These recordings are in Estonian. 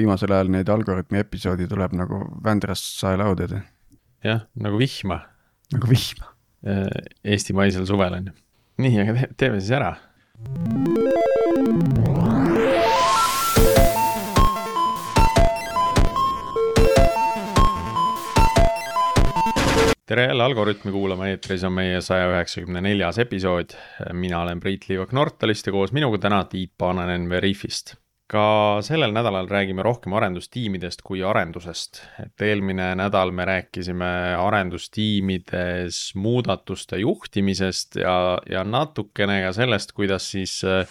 viimasel ajal neid Algorütmi episoodi tuleb nagu Vändrast saelauda. jah, nagu vihma. nagu vihma. eestimaisel suvel on ju. nii, aga teeme siis ära. tere jälle Algorütmi kuulama, eetris on meie saja üheksakümne neljas episood. mina olen Priit Liivak Nortalist ja koos minuga täna Tiit Paananen Veriffist. Ka sellel nädalal räägime rohkem arendustiimidest kui arendusest. et eelmine nädal me rääkisime arendustiimides muudatuste juhtimisest ja, ja natukene ka sellest, kuidas siis äh,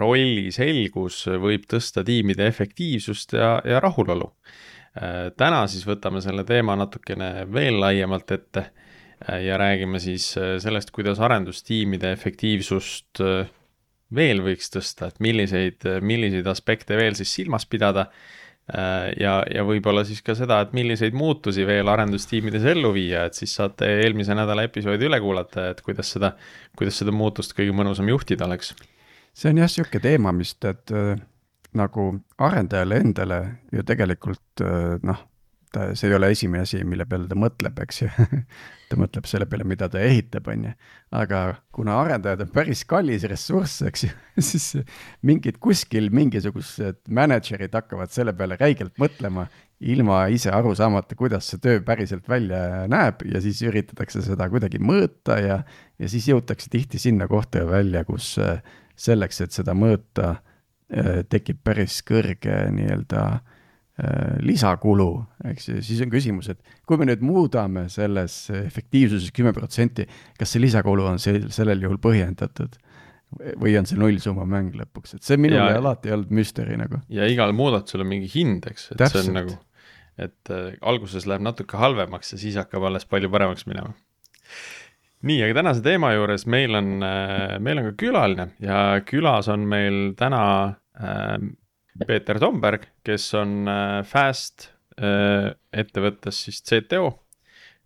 rolli selgus võib tõsta tiimide efektiivsust ja, ja rahulolu Äh, täna siis võtame selle teema natukene veel laiemalt ette äh, ja räägime siis sellest, kuidas arendustiimide efektiivsust veel võiks tõsta, et milliseid, milliseid aspekte veel siis silmas pidada. ja, ja võib-olla siis ka seda, et milliseid muutusi veel arendustiimides ellu viia, et siis saate eelmise nädala episoodi üle kuulata, et kuidas seda, kuidas seda muutust kõige mõnusam juhtida oleks. see on jah, sihuke teema, mis tead nagu arendajale endale ju tegelikult äh, noh, ta, see ei ole esimene asi, mille peale ta mõtleb, eks ju ta mõtleb selle peale, mida ta ehitab, on ju. aga kuna arendajad on päris kallis ressurss, eks ju siis mingid kuskil mingisugused mänedžerid hakkavad selle peale räigelt mõtlema, ilma ise aru saamata, kuidas see töö päriselt välja näeb ja siis üritatakse seda kuidagi mõõta ja, ja siis jõutakse tihti sinna kohta välja, kus äh, selleks, et seda mõõta Äh, tekib päris kõrge nii-öelda äh, lisakulu, eks ju, siis on küsimus, et kui me nüüd muudame selles efektiivsuses kümme protsenti, kas see lisakulu on sel, sellel juhul põhjendatud? või on see nullsumma mäng lõpuks, et see minule ja, alati ei olnud müsteri nagu. ja igal muudatusel on mingi hind, eks, et Täpselt. see on nagu, et äh, alguses läheb natuke halvemaks ja siis hakkab alles palju paremaks minema nii, aga tänase teema juures meil on, äh, meil on ka külaline ja külas on meil täna Ähm, Peeter Tomberg, kes on äh, Fast äh, ettevõttes siis CTO.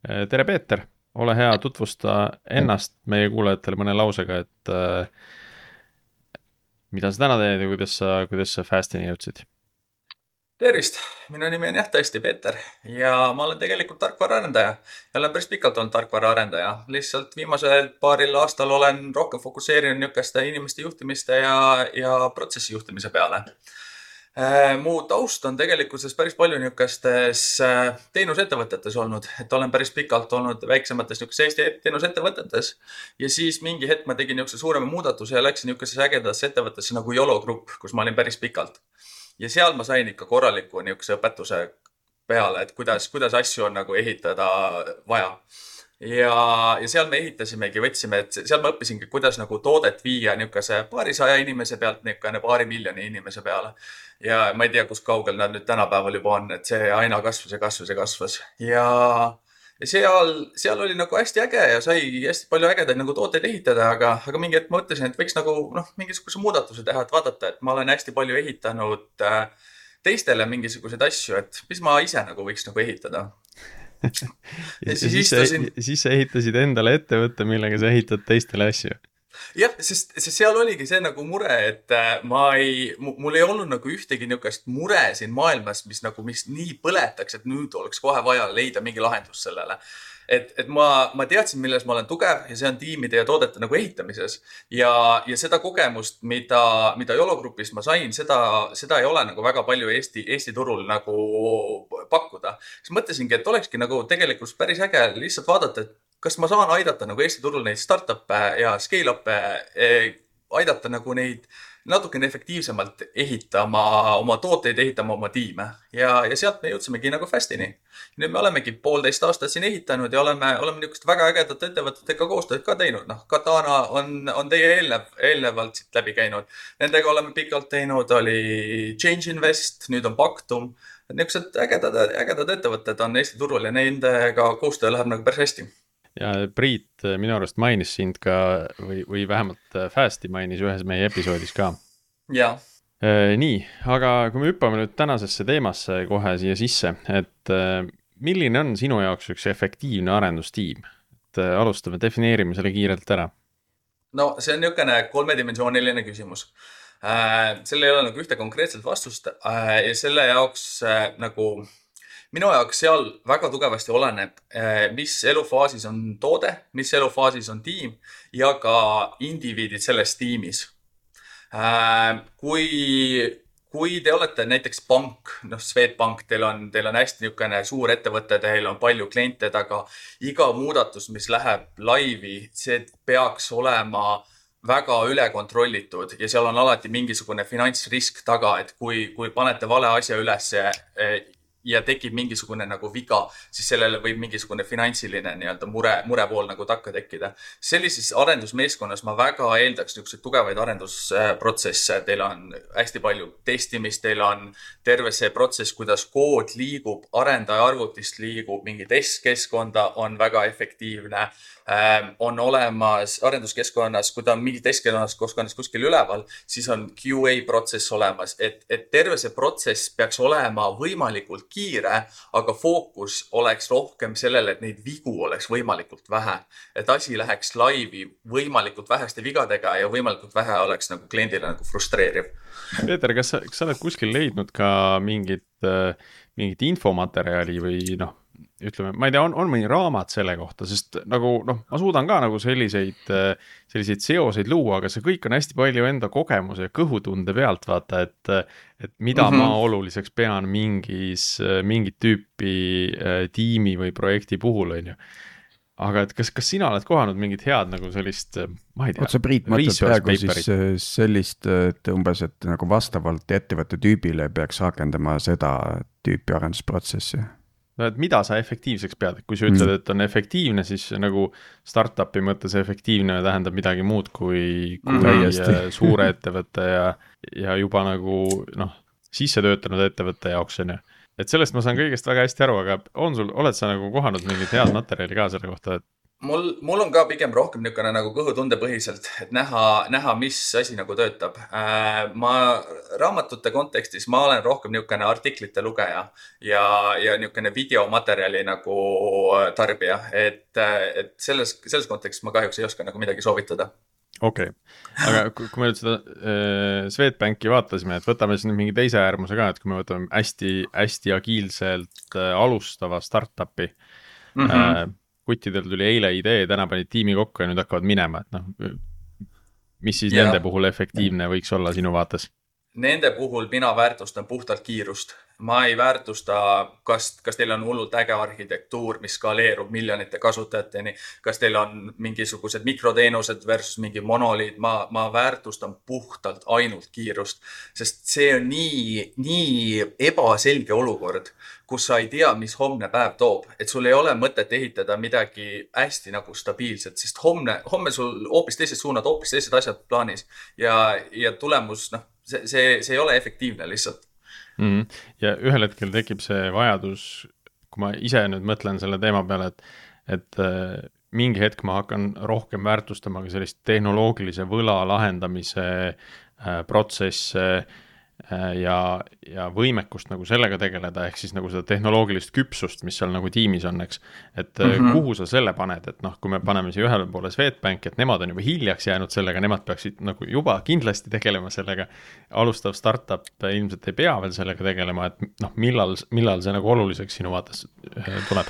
Äh, tere, Peeter, ole hea, tutvusta ennast meie kuulajatele mõne lausega, et mida sa täna teed ja kuidas sa, kuidas sa Fastini jõudsid? tervist, minu nimi on jah tõesti Peeter ja ma olen tegelikult tarkvaraarendaja ja olen päris pikalt olnud tarkvaraarendaja. lihtsalt viimasel paaril aastal olen rohkem fokusseerinud niisuguste inimeste juhtimiste ja, ja protsessi juhtimise peale. Äh, mu taust on tegelikkuses päris palju niisugustes äh, teenusettevõtetes olnud, et olen päris pikalt olnud väiksemates niisugustes Eesti teenusettevõtetes. ja siis mingi hetk ma tegin niisuguse suurema muudatuse ja läksin niisugusesse ägedasse ettevõttesse nagu YOLO Grupp, kus ma olin päris pikalt ja seal ma sain ikka korraliku niisuguse õpetuse peale, et kuidas, kuidas asju on nagu ehitada vaja. Ja, ja seal me ehitasimegi, võtsime, et seal ma õppisingi, kuidas nagu toodet viia niisuguse paarisaja inimese pealt niisugune paari miljoni inimese peale. ja ma ei tea, kus kaugel nad nüüd tänapäeval juba on, et see aina kasvas ja kasvas ja kasvas ja ja seal, seal oli nagu hästi äge ja sai hästi palju ägedaid nagu tooteid ehitada, aga, aga mingi hetk ma mõtlesin, et võiks nagu noh, mingisuguse muudatuse teha, et vaadata, et ma olen hästi palju ehitanud äh, teistele mingisuguseid asju, et mis ma ise nagu võiks nagu ehitada ja, ja siis, siis istusin. siis sa ehitasid endale ettevõtte, millega sa ehitad teistele asju jah, sest, sest seal oligi see nagu mure, et äh, ma ei, mul ei olnud nagu ühtegi niisugust mure siin maailmas, mis nagu, mis nii põletaks, et nüüd oleks kohe vaja leida mingi lahendus sellele et, et ma, ma teadsin, milles ma olen tugev ja see on tiimide ja toodete nagu ehitamises. ja, ja seda kogemust, mida, mida YOLO grupis ma sain, seda, seda ei ole nagu väga palju Eesti, Eesti turul nagu pakkuda. siis mõtlesingi, et olekski nagu tegelikult päris äge lihtsalt vaadata, et kas ma saan aidata nagu Eesti turul neid startup'e ja scale-up'e eh,, aidata nagu neid natukene efektiivsemalt ehitama oma tooteid, ehitama oma tiime ja, ja sealt me jõudsimegi nagu Fastini. nüüd me olemegi poolteist aastat siin ehitanud ja oleme, oleme niisuguste väga ägedate ettevõtetega koostööd ka teinud, noh, Katana on, on teie eelnev, eelnevalt siit läbi käinud. Nendega oleme pikalt teinud, oli Change Invest, nüüd on Pactum. niisugused ägedad, ägedad ettevõtted on Eesti turul ja nendega koostöö läheb nagu päris hästi ja Priit äh, minu arust mainis sind ka või, või vähemalt äh, Fast'i mainis ühes meie episoodis ka. jaa. Äh, nii, aga kui me hüppame nüüd tänasesse teemasse kohe siia sisse, et milline on sinu jaoks üks efektiivne arendustiim? et alustame, defineerime selle kiirelt ära. no see on niisugune kolmedimensiooniline küsimus sellel ei ole nagu ühte konkreetset vastust ja selle jaoks nagu minu jaoks seal väga tugevasti oleneb, äh, mis elufaasis on toode, mis elufaasis on tiim ja ka indiviidid selles tiimis. Äh, kui kui te olete näiteks pank, noh, Swedbank, teil on, teil on hästi niisugune suur ettevõte, teil on palju kliente taga. iga muudatus, mis läheb laivi, see peaks olema väga üle kontrollitud ja seal on alati mingisugune finantsrisk taga, et kui, kui panete vale asja ülesse ja tekib mingisugune nagu viga, siis sellele võib mingisugune finantsiline nii-öelda mure, murepool nagu takka tekkida. sellises arendusmeeskonnas ma väga eeldaks niisuguseid tugevaid arendusprotsesse, teil on hästi palju testimist, teil on terve see protsess, kuidas kood liigub, arendaja arvutist liigub mingi testkeskkonda, on väga efektiivne. Ähm, on olemas arenduskeskkonnas, kui ta on mingi testkeskkonnas keskkonnas kuskil üleval, siis on QA protsess olemas, et, et terve see protsess peaks olema võimalikult kiire, aga fookus oleks rohkem sellele, et neid vigu oleks võimalikult vähe. et asi läheks laivi võimalikult väheste vigadega ja võimalikult vähe oleks nagu kliendile nagu frustreeriv. Peeter, kas sa, kas sa oled kuskil leidnud ka mingit, mingit infomaterjali või noh ütleme, ma ei tea, on, on mõni raamat selle kohta, sest nagu noh, ma suudan ka nagu selliseid, selliseid seoseid luua, aga see kõik on hästi palju enda kogemuse ja kõhutunde pealt vaata, et. et mida mm -hmm. ma oluliseks pean mingis, mingit tüüpi äh, tiimi või projekti puhul, on ju aga et kas, kas sina oled kohanud mingit head nagu sellist, ma ei tea. oota, Priit, mõtled praegu paperit. siis äh, sellist, et umbes, et nagu vastavalt ettevõtte tüübile peaks rakendama seda tüüpi arendusprotsessi? No et mida sa efektiivseks pead, kui sa ütled, mm. et on efektiivne, siis nagu startup'i mõttes efektiivne tähendab midagi muud kui, kui mm, suure ettevõtte ja, ja juba nagu noh, sisse töötanud ettevõtte jaoks, on ju. et sellest ma saan kõigest väga hästi aru, aga on sul, oled sa nagu kohanud mingit head materjali ka selle kohta, et mul, mul on ka pigem rohkem niisugune nagu kõhutundepõhiselt, et näha, näha, mis asi nagu töötab. Äh, ma raamatute kontekstis, ma olen rohkem niisugune artiklite lugeja ja, ja niisugune videomaterjali nagu tarbija, et, et selles, selles kontekstis ma kahjuks ei oska nagu midagi soovitada okei okay., aga kui, me nüüd seda äh, Swedbanki vaatasime, et võtame siis nüüd mingi teise äärmuse ka, et kui me võtame hästi-hästi agiilselt äh, alustava startup'i mm. -hmm. Äh, kuttidel tuli eile idee, täna panid tiimi kokku ja nüüd hakkavad minema, et noh, mis siis ja. nende puhul efektiivne võiks olla sinu vaates? Nende puhul mina väärtustan puhtalt kiirust ma ei väärtusta, kas, kas teil on hullult äge arhitektuur, mis skaleerub miljonite kasutajateni, kas teil on mingisugused mikroteenused versus mingi monoliit, ma, ma väärtustan puhtalt ainult kiirust, sest see on nii, nii ebaselge olukord, kus sa ei tea, mis homne päev toob, et sul ei ole mõtet ehitada midagi hästi nagu stabiilset, sest homne, homme sul hoopis teised suunad, hoopis teised asjad plaanis. Ja, ja tulemus, noh, see, see, see ei ole efektiivne lihtsalt mm. -hmm. ja ühel hetkel tekib see vajadus, kui ma ise nüüd mõtlen selle teema peale, et, et äh, mingi hetk ma hakkan rohkem väärtustama ka sellist tehnoloogilise võla lahendamise äh, protsesse ja, ja võimekust nagu sellega tegeleda, ehk siis nagu seda tehnoloogilist küpsust, mis seal nagu tiimis on, eks. et mm -hmm. kuhu sa selle paned, et noh, kui me paneme siia ühele poole Swedbanki, et nemad on juba hiljaks jäänud sellega, nemad peaksid nagu juba kindlasti tegelema sellega. alustav startup ilmselt ei pea veel sellega tegelema, et noh, millal, millal see nagu oluliseks sinu vaates äh, tuleb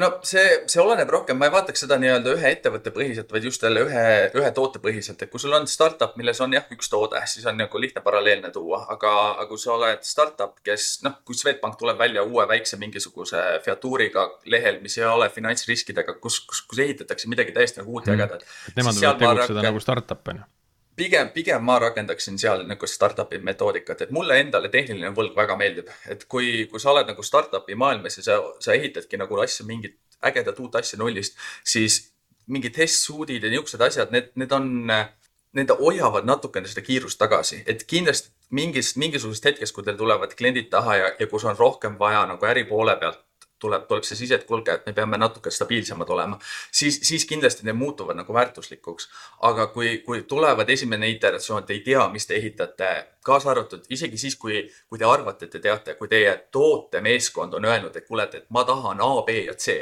no see, see oleneb rohkem, ma ei vaataks seda nii-öelda ühe ettevõtte põhiselt, vaid just jälle ühe, ühe toote põhiselt, et kui sul on startup, milles on jah, üks toode, siis on nagu lihtne paralleelne tuua, aga, aga kui sa oled startup, kes noh, kui Swedbank tuleb välja uue väikse mingisuguse featuuriga lehel, mis ei ole finantsriskidega, kus, kus, kus ehitatakse midagi täiesti nagu uut ja ägedat. Nemad võivad tegutseda nagu startup on ju pigem, pigem ma rakendaksin seal nagu startup'i metoodikat, et mulle endale tehniline võlg väga meeldib, et kui, kui sa oled nagu startup'i maailmas ja sa, sa ehitadki nagu asja, mingit ägedat uut asja nullist, siis mingid test suite'id ja niisugused asjad, need, need on, need hoiavad natukene seda kiirust tagasi, et kindlasti mingis, mingisugusest hetkest, kui teil tulevad kliendid taha ja, ja kus on rohkem vaja nagu äri poole pealt tuleb, tuleb see sise, et kuulge, et me peame natuke stabiilsemad olema, siis, siis kindlasti need muutuvad nagu väärtuslikuks. aga kui, kui tulevad esimene iteratsioon, te ei tea, mis te ehitate, kaasa arvatud isegi siis, kui, kui te arvate, et te teate, kui teie tootemeeskond on öelnud, et kuule, et ma tahan A, B ja C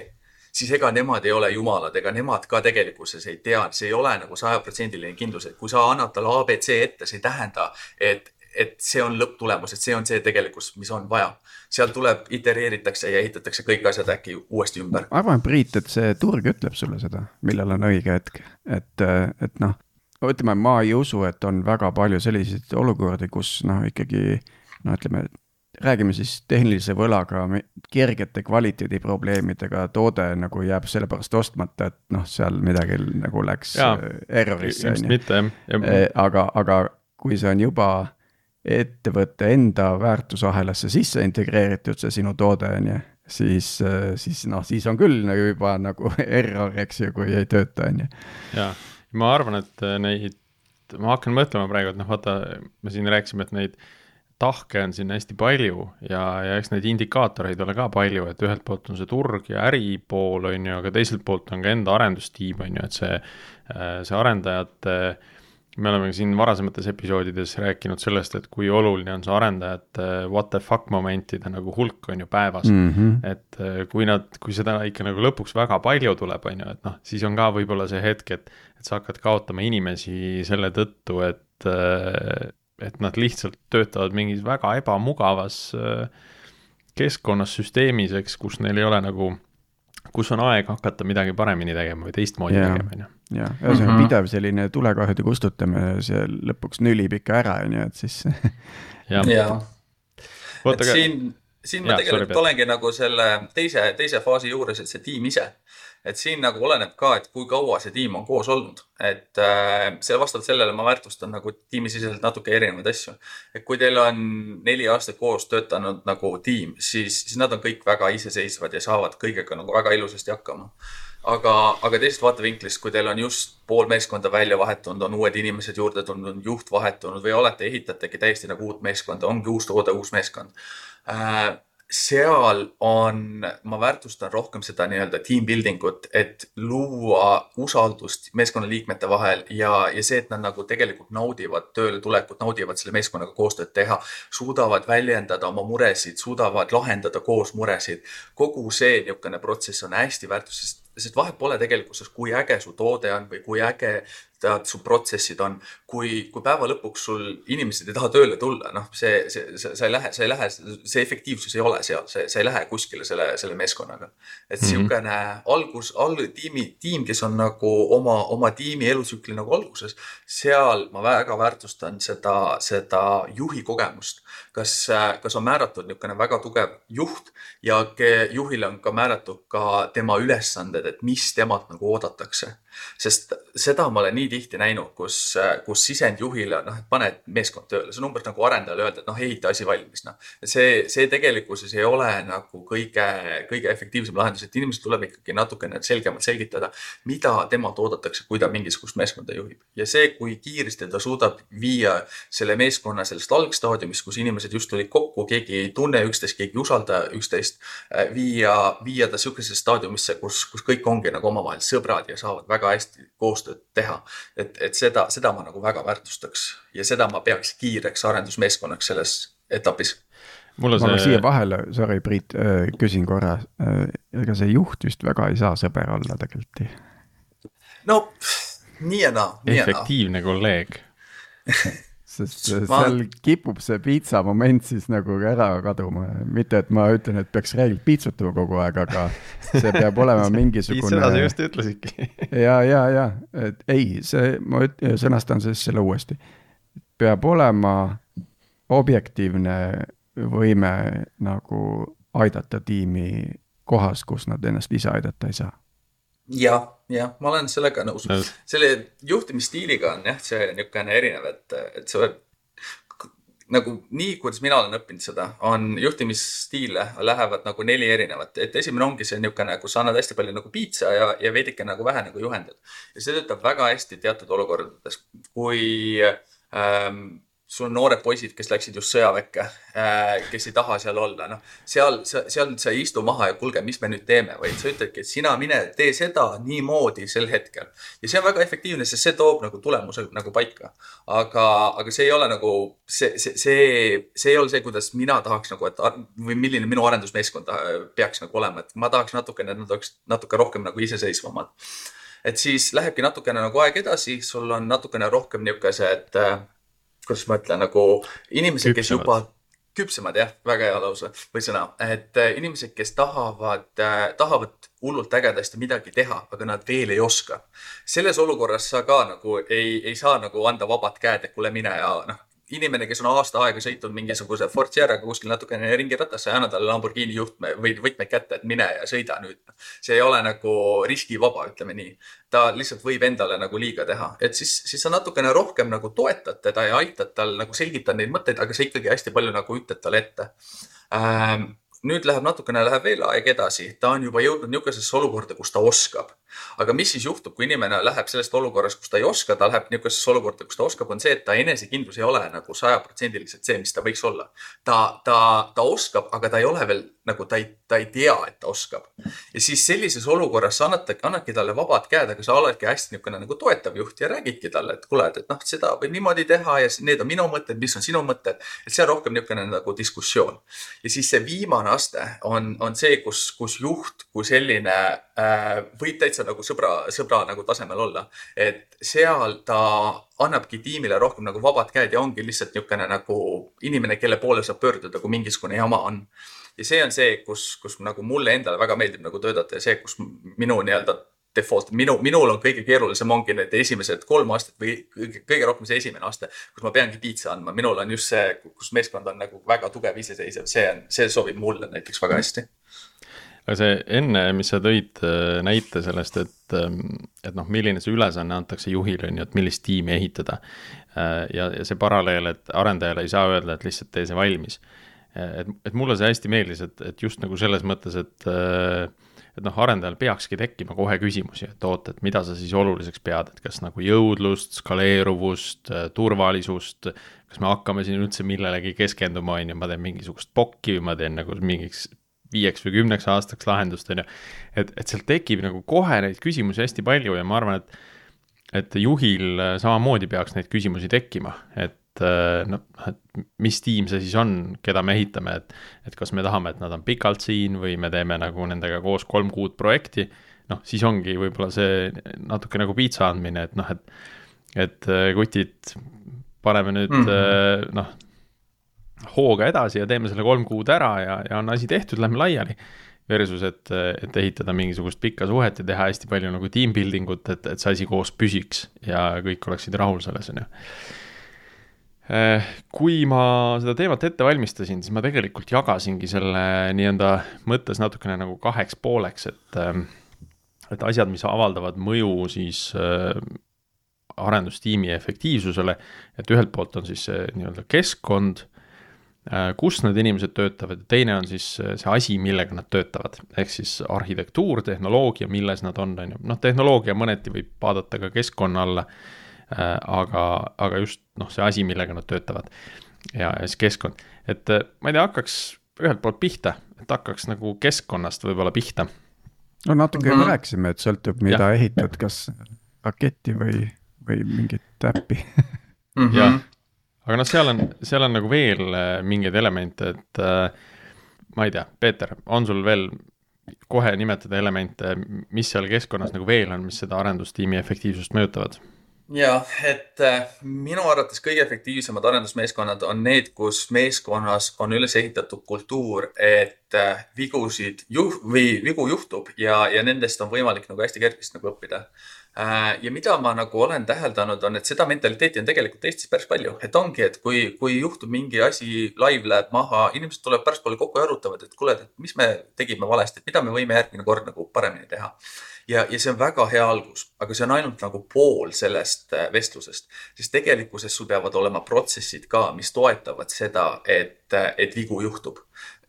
siis ega nemad ei ole jumalad, ega nemad ka tegelikkuses ei tea, see ei ole nagu sajaprotsendiline kindlus, et kui sa annad talle abc ette, see ei tähenda, et, et see on lõpptulemus, et see on see tegelikkus, mis on vaja. seal tuleb, itereeritakse ja ehitatakse kõik asjad äkki uuesti ümber. ma arvan, Priit, et see turg ütleb sulle seda, millal on õige hetk, et, et noh, ütleme, ma ei usu, et on väga palju selliseid olukordi, kus noh, ikkagi no ütleme, räägime siis tehnilise võlaga kergete kvaliteediprobleemidega toode nagu jääb sellepärast ostmata, et noh, seal midagi nagu läks Jaa, äh, errorisse. ilmselt mitte jah. Äh, aga, aga kui see on juba ettevõtte enda väärtusahelasse sisse integreeritud, see sinu toode on ju, siis, äh, siis noh, siis on küll nagu juba nagu error, eks ju, kui ei tööta, on ju. jaa, ma arvan, et neid, ma hakkan mõtlema praegu, et noh, vaata, me siin rääkisime, et neid tahke on siin hästi palju ja, ja eks neid indikaatoreid ole ka palju, et ühelt poolt on see turg ja äripool, on ju, aga teiselt poolt on ka enda arendustiim, on ju, et see, see arendajate me oleme siin varasemates episoodides rääkinud sellest, et kui oluline on see arendajate what the fuck momentide nagu hulk on ju päevas mm. -hmm. et eh, kui nad, kui seda ikka nagu lõpuks väga palju tuleb, on ju, et noh, siis on ka võib-olla see hetk, et, et sa hakkad kaotama inimesi selle tõttu, et eh, et nad lihtsalt töötavad mingis väga ebamugavas äh, keskkonnas, süsteemis, eks, kus neil ei ole nagu, kus on aeg hakata midagi paremini tegema või teistmoodi yeah. tegema, on ju. jah, ühesõnaga mm -hmm. pidev selline tulekahjude kustutamine, see lõpuks nülib ikka ära, on ju, et siis jah ja. et siin, siin ma ja, tegelikult sorry, olengi nagu selle teise, teise faasi juures, et see tiim ise et siin nagu oleneb ka, et kui kaua see tiim on koos olnud, et äh, see vastavalt sellele ma väärtustan nagu tiimisiseselt natuke erinevaid asju. et kui teil on neli aastat koos töötanud nagu tiim, siis, siis nad on kõik väga iseseisvad ja saavad kõigega nagu väga ilusasti hakkama. Aga, aga teisest vaatevinklist, kui teil on just pool meeskonda välja vahetunud, on uued inimesed juurde tulnud, juht vahetunud või olete, ehitategi täiesti nagu uut meeskonda, ongi uus toode, uus meeskond. Äh, seal on, ma väärtustan rohkem seda nii-öelda team building ut, et luua usaldust meeskonnaliikmete vahel ja, ja see, et nad nagu tegelikult naudivad tööle tulekut, naudivad selle meeskonnaga koostööd teha, suudavad väljendada oma muresid, suudavad lahendada koos muresid. kogu see niisugune protsess on hästi väärtus, sest sest vahet pole tegelikkuses, kui äge su toode on või kui äge tead, su protsessid on, kui, kui päeva lõpuks sul inimesed ei taha tööle tulla, noh, see, see, sa ei lähe, sa ei lähe, see efektiivsus ei ole seal, see, sa ei lähe kuskile selle, selle meeskonnaga. et niisugune mm -hmm. algus, alg-, tiimi, tiim, kes on nagu oma, oma tiimi elutsükli nagu alguses, seal ma väga väärtustan seda, seda juhi kogemust. kas, kas on määratud niisugune väga tugev juht ja juhile on ka määratud ka tema ülesanded, et mis temalt nagu oodatakse sest seda ma olen nii tihti näinud, kus, kus sisendjuhile noh, et paned meeskond tööle, see on umbes nagu arendajale öelda, et noh, ehita asi valmis, noh. see, see tegelikkuses ei ole nagu kõige, kõige efektiivsem lahendus, et inimesel tuleb ikkagi natukene selgemalt selgitada, mida temalt oodatakse, kui ta mingisugust meeskonda juhib. ja see, kui kiiresti ta suudab viia selle meeskonna sellest algstaadiumist, kus inimesed just tulid kokku, keegi ei tunne üksteist, keegi ei usalda üksteist, viia, viia ta sihukesesse staadiumisse, kus, kus kõik ongi nagu omavahel sõbrad ja saavad väga hästi koostööd teha. Et, et seda, seda ma nagu väga väärtustaks ja seda ma peaks kiireks arendusmeeskonnaks selles etapis. ma see... siia vahele, sorry, Priit, äh, küsin korra, äh, ega see juht vist väga ei saa sõber olla tegelikult? no nii ja naa. efektiivne kolleeg sest ma... seal kipub see piitsa moment siis nagu ära kaduma, mitte et ma ütlen, et peaks reeglilt piitsutama kogu aeg, aga see peab olema mingisugune. seda sa just ütlesidki. Ja, ja, ja, et ei, see, ma üt-, sõnastan siis selle uuesti. peab olema objektiivne võime nagu aidata tiimi kohas, kus nad ennast ise aidata ei saa. Jah, jah, ma olen sellega nõus. No.. selle juhtimisstiiliga on jah, see niisugune erinev, et, et see nagu nii, kuidas mina olen õppinud seda, on juhtimisstiile lähevad nagu neli erinevat, et esimene ongi see niisugune, kus sa annad hästi palju nagu piitsa ja, ja veidike nagu vähe nagu juhendad. ja see töötab väga hästi teatud olukordades, kui ähm, sul on noored poisid, kes läksid just sõjaväkke, äh, kes ei taha seal olla, noh, seal, seal sa ei istu maha ja kuulge, mis me nüüd teeme, vaid sa ütledki, et sina mine, tee seda niimoodi sel hetkel. ja see on väga efektiivne, sest see toob nagu tulemuse nagu paika. aga, aga see ei ole nagu see, see, see, see ei ole see, kuidas mina tahaks nagu, et või milline minu arendusmeeskond peaks nagu olema, et ma tahaks natukene, nad oleks natuke rohkem nagu iseseisvamad. et siis lähebki natukene nagu aeg edasi, sul on natukene rohkem niisugused äh, kuidas ma ütlen, nagu inimesed, kes juba küpsemad jah, väga hea lause või sõna, et äh, inimesed, kes tahavad äh,, tahavad hullult ägedasti midagi teha, aga nad veel ei oska. selles olukorras sa ka nagu ei, ei saa nagu anda vabad käed, et kuule, mine ja noh, inimene, kes on aasta aega sõitnud mingisuguse Ford Sierraga kuskil natukene ringirattasse, anna talle Lamborghini juhtme või võtmeid kätte, et mine ja sõida nüüd. see ei ole nagu riskivaba, ütleme nii. ta lihtsalt võib endale nagu liiga teha, et siis, siis sa natukene rohkem nagu toetad teda ja aitad tal nagu selgitada neid mõtteid, aga sa ikkagi hästi palju nagu ütled talle ette ähm, nüüd läheb natukene, läheb veel aeg edasi, ta on juba jõudnud niisugusesse olukorda, kus ta oskab. Aga mis siis juhtub, kui inimene läheb sellest olukorrast, kus ta ei oska, ta läheb niisugusesse olukorda, kus ta oskab, on see, et ta enesekindlus ei ole nagu sajaprotsendiliselt see, mis ta võiks olla. ta, ta, ta oskab, aga ta ei ole veel nagu ta ei, ta ei tea, et ta oskab. ja siis sellises olukorras sa annad, annadki talle vabad käed, aga sa oledki hästi niisugune nagu toetav juht ja räägidki talle, et kuule, et noh, seda võib niimoodi teha ja need on minu mõtted, mis on sinu mõtted. et see on rohkem niisugune nagu diskussioon. ja siis see viimane aste on, on see, kus, kus juht kui selline äh, võib täitsa nagu sõbra, sõbra nagu tasemel olla. et seal ta annabki tiimile rohkem nagu vabad käed ja ongi lihtsalt niisugune nagu inimene, kelle poole saab pöörduda, kui mingisugune jama on. ja see on see, kus, kus nagu mulle endale väga meeldib nagu töötada ja see, kus minu nii-öelda default, minu, minul on kõige keerulisem ongi need esimesed kolm aastat või kõige, kõige rohkem see esimene aste, kus ma peangi piitsa andma, minul on just see, kus meeskond on nagu väga tugev, iseseisev, see on, see sobib mulle näiteks väga hästi aga see enne, mis sa tõid äh, näite sellest, et, ähm, et noh, milline see ülesanne antakse juhile, on ju, et millist tiimi ehitada. Äh, ja, ja see paralleel, et arendajale ei saa öelda, et lihtsalt tee see valmis. Äh, et, et mulle see hästi meeldis, et, et just nagu selles mõttes, et et noh, arendajal peakski tekkima kohe küsimusi, et oot, et mida sa siis oluliseks pead, et kas nagu jõudlust, skaleeruvust, turvalisust, kas me hakkame siin üldse millelegi keskenduma, on ju, ma teen mingisugust pokki või ma teen nagu mingiks viieks või kümneks aastaks lahendust, on ju. et, et sealt tekib nagu kohe neid küsimusi hästi palju ja ma arvan, et et juhil samamoodi peaks neid küsimusi tekkima, et et äh, noh, et mis tiim see siis on, keda me ehitame, et, et kas me tahame, et nad on pikalt siin või me teeme nagu nendega koos kolm kuud projekti. noh, siis ongi võib-olla see natuke nagu piitsa andmine, et noh, et, et äh, kutid, paneme nüüd mm -hmm. noh, hooga edasi ja teeme selle kolm kuud ära ja, ja on asi tehtud, lähme laiali. Versus, et, et ehitada mingisugust pikka suhet ja teha hästi palju nagu team building ut, et, et see asi koos püsiks ja kõik oleksid rahul selles, on ju. Eh, kui ma seda teemat ette valmistasin, siis ma tegelikult jagasingi selle nii-öelda mõttes natukene nagu kaheks pooleks, et, eh, et asjad, mis avaldavad mõju siis äh, arendustiimi efektiivsusele, et ühelt poolt on siis see nii-öelda keskkond kus need inimesed töötavad ja teine on siis see asi, millega nad töötavad, ehk siis arhitektuur, tehnoloogia, milles nad on, on ju, noh, tehnoloogia mõneti võib vaadata ka keskkonna alla Äh, aga, aga just noh, see asi, millega nad töötavad ja, ja siis keskkond, et äh, ma ei tea, hakkaks ühelt poolt pihta, et hakkaks nagu keskkonnast võib-olla pihta. no natuke mm -hmm. rääkisime, et sõltub, mida ja. ehitad, kas raketti või, või mingit äppi. -hmm. jah, aga noh, seal on, seal on nagu veel äh, mingeid elemente, et äh, ma ei tea, Peeter, on sul veel kohe nimetada elemente, mis seal keskkonnas nagu veel on, mis seda arendustiimi efektiivsust mõjutavad? ja, et äh, minu arvates kõige efektiivsemad arendusmeeskonnad on need, kus meeskonnas on üles ehitatud kultuur, et vigusid juh- või vigu juhtub ja, ja nendest on võimalik nagu hästi kergesti nagu õppida. Äh, ja mida ma nagu olen täheldanud, on, et seda mentaliteeti on tegelikult Eestis päris palju, et ongi, et kui, kui juhtub mingi asi, live läheb maha, inimesed tulevad pärastpoole kokku ja arutavad, et kuule, et mis me tegime valesti, et mida me võime järgmine kord nagu paremini teha. Ja, ja see on väga hea algus, aga see on ainult nagu pool sellest äh, vestlusest, sest tegelikkuses sul peavad olema protsessid ka, mis toetavad seda, et, äh, et vigu juhtub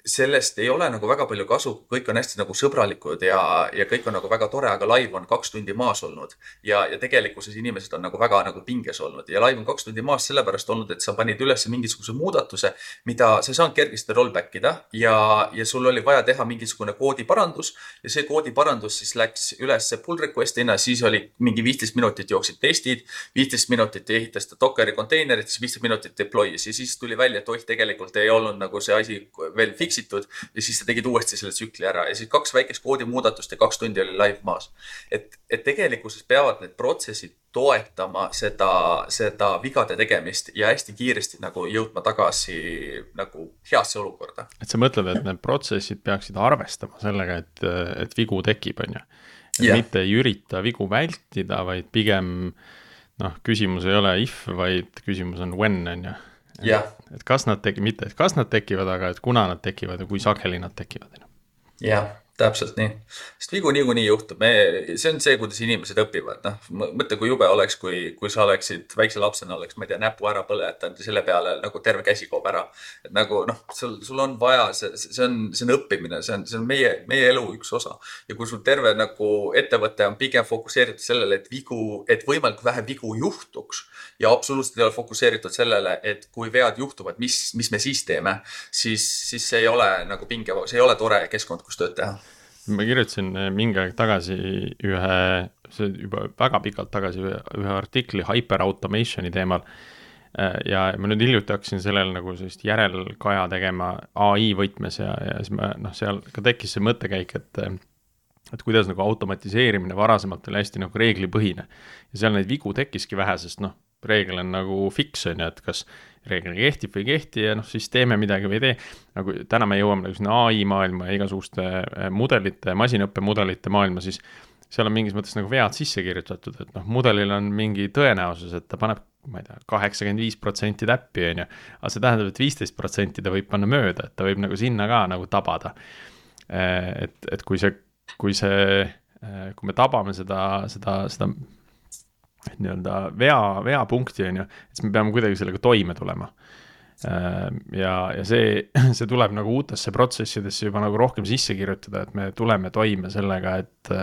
sellest ei ole nagu väga palju kasu, kõik on hästi nagu sõbralikud ja, ja kõik on nagu väga tore, aga live on kaks tundi maas olnud. ja, ja tegelikkuses inimesed on nagu väga nagu pinges olnud ja live on kaks tundi maas sellepärast olnud, et sa panid üles mingisuguse muudatuse, mida sa ei saanud kergesti rollback ida ja, ja sul oli vaja teha mingisugune koodiparandus ja see koodiparandus siis läks ülesse pull request'ina, siis oli mingi viisteist minutit jooksid testid, viisteist minutit ehitas ta Dockeri konteinerit, siis viisteist minutit deploy'is ja siis tuli välja, et oih, tegelikult ei olnud nagu see asi veel fix itud ja siis sa tegid uuesti selle tsükli ära ja siis kaks väikest koodimuudatust ja kaks tundi oli live maas. et, et tegelikkuses peavad need protsessid toetama seda, seda vigade tegemist ja hästi kiiresti nagu jõudma tagasi nagu heasse olukorda. et sa mõtled, et need protsessid peaksid arvestama sellega, et, et vigu tekib, on ju. et yeah. mitte ei ürita vigu vältida, vaid pigem noh, küsimus ei ole if, vaid küsimus on when, on ju. Et kas nad tekivad, mitte et kas nad tekivad, aga et kuna nad tekivad ja kui sageli nad tekivad. jah, täpselt nii, sest vigu niikuinii juhtub, me, see on see, kuidas inimesed õpivad, noh, mõtle, kui jube oleks, kui, kui sa oleksid väikse lapsena oleks, ma ei tea, näpu ära põletanud ja selle peale nagu terve käsi kaob ära. et nagu noh, sul, sul on vaja, see, see on, see on õppimine, see on, see on meie, meie elu üks osa. ja kui sul terve nagu ettevõte on pigem fokusseeritud sellele, et vigu, et võimalikult vähe vigu juhtuks ja absoluutselt ei ole fokusseeritud sellele, et kui vead juhtuvad, mis, mis me siis teeme, siis, siis see ei ole nagu pinge, see ei ole tore keskkond, kus tööd teha ma kirjutasin eh, mingi aeg tagasi ühe, see juba väga pikalt tagasi, ühe, artikli hyperautomation'i teemal. Eh, ja ma nüüd hiljuti hakkasin sellele nagu sellist järelkaja tegema ai võtmes ja, ja siis ma noh, seal ka tekkis see mõttekäik, et et kuidas nagu automatiseerimine varasemalt oli hästi nagu reeglipõhine. ja seal neid vigu tekkiski vähe, sest noh, reegel on nagu fix on ju, et kas reegel kehtib või ei kehti ja noh, siis teeme midagi või ei tee. nagu täna me jõuame nagu sinna ai maailma ja igasuguste äh, mudelite, masinõppemudelite maailma, siis seal on mingis mõttes nagu vead sisse kirjutatud, et noh, mudelil on mingi tõenäosus, et ta paneb, ma ei tea, kaheksakümmend viis protsenti täppi, on ju. aga see tähendab, et viisteist protsenti ta võib panna mööda, et ta võib nagu sinna ka nagu tabada. Äh, et, et kui see, kui see, äh, kui me tabame seda, seda, seda nii-öelda vea, veapunkti, on ju, siis me peame kuidagi sellega toime tulema. Äh, ja, ja see, see tuleb nagu uutesse protsessidesse juba nagu rohkem sisse kirjutada, et me tuleme toime sellega, et,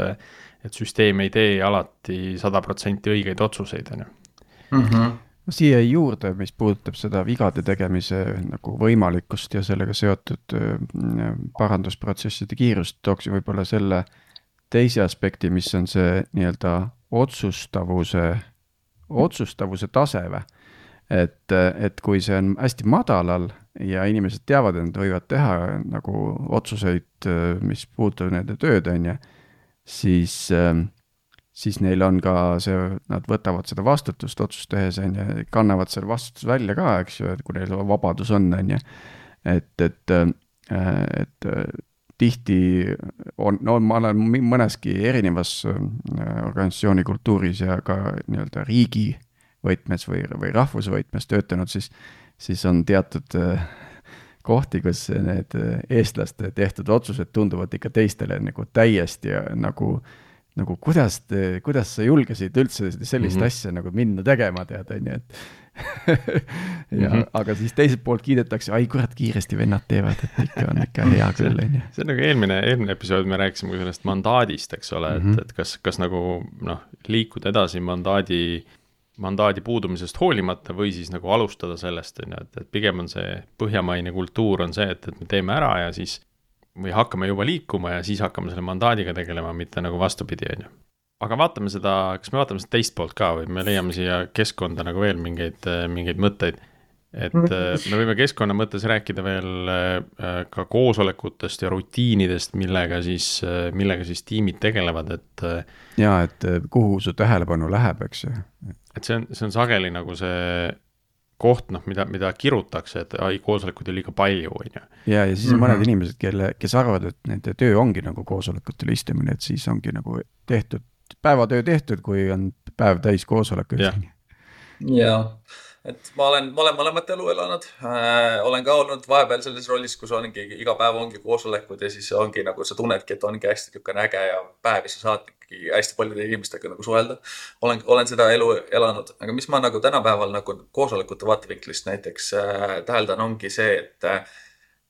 et süsteem ei tee alati sada protsenti õigeid otsuseid, on ju mhm. siia juurde, mis puudutab seda vigade tegemise nagu võimalikkust ja sellega seotud äh, parandusprotsesside kiirust, tooks võib-olla selle teise aspekti, mis on see nii-öelda otsustavuse, otsustavuse tase või? et, et kui see on hästi madalal ja inimesed teavad, et nad võivad teha nagu otsuseid, mis puudutavad nende tööd, on ju, siis, siis neil on ka see, nad võtavad seda vastutust otsust tehes, on ju, kannavad selle vastutuse välja ka, eks ju, et kui neil vabadus on, on ju. et, et, et tihti on, no ma olen mõneski erinevas äh, organisatsiooni kultuuris ja ka nii-öelda riigi võtmes või, või rahvuse võtmes töötanud, siis, siis on teatud äh, kohti, kus need äh, eestlaste tehtud otsused tunduvad ikka teistele nagu täiesti nagu, nagu kuidas kuidas sa julgesid üldse sellist mm -hmm. asja nagu minna tegema, tead, on ju, et ja mm, -hmm. aga siis teiselt poolt kiidetakse, ai kurat, kiiresti vennad teevad, et ikka on ikka hea küll, on ju. see on nagu eelmine, eelmine episood, me rääkisime ka sellest mandaadist, eks ole mm, -hmm. et, mhm. et kas, kas nagu noh, liikuda edasi mandaadi, mandaadi puudumisest hoolimata või siis nagu alustada sellest, on ju, et, et pigem on see põhjamaine kultuur on see, et, et me teeme ära ja siis või hakkame juba liikuma ja siis hakkame selle mandaadiga tegelema, mitte nagu vastupidi, on ju aga vaatame seda, kas me vaatame seda teist poolt ka või me leiame siia keskkonda nagu veel mingeid, mingeid mõtteid. et mhm. äh, me võime keskkonna mõttes rääkida veel äh, ka koosolekutest ja rutiinidest, millega siis, äh, millega siis tiimid tegelevad, et. ja, et kuhu su tähelepanu läheb, eks ju. et see on, see on sageli nagu see koht, noh, mida, mida kirutakse, et ai, koosolekuid on liiga palju, on ju. ja, ja siis on mm -hmm. mõned inimesed, kelle, kes arvavad, et nende töö ongi nagu koosolekutel istumine, et siis ongi nagu tehtud päevatöö tehtud, kui on päev täis koosolekuid. jaa, et ma olen, ma olen mõlemat elu elanud äh,. olen ka olnud vahepeal selles rollis, kus ongi iga päev ongi koosolekud ja siis ongi nagu sa tunnedki, et ongi hästi niisugune äge ja päev ja sa saad ikkagi hästi paljude inimestega nagu suhelda. olen, olen seda elu elanud, aga mis ma nagu tänapäeval nagu koosolekute vaatevinklist näiteks äh, täheldan, ongi see, et äh,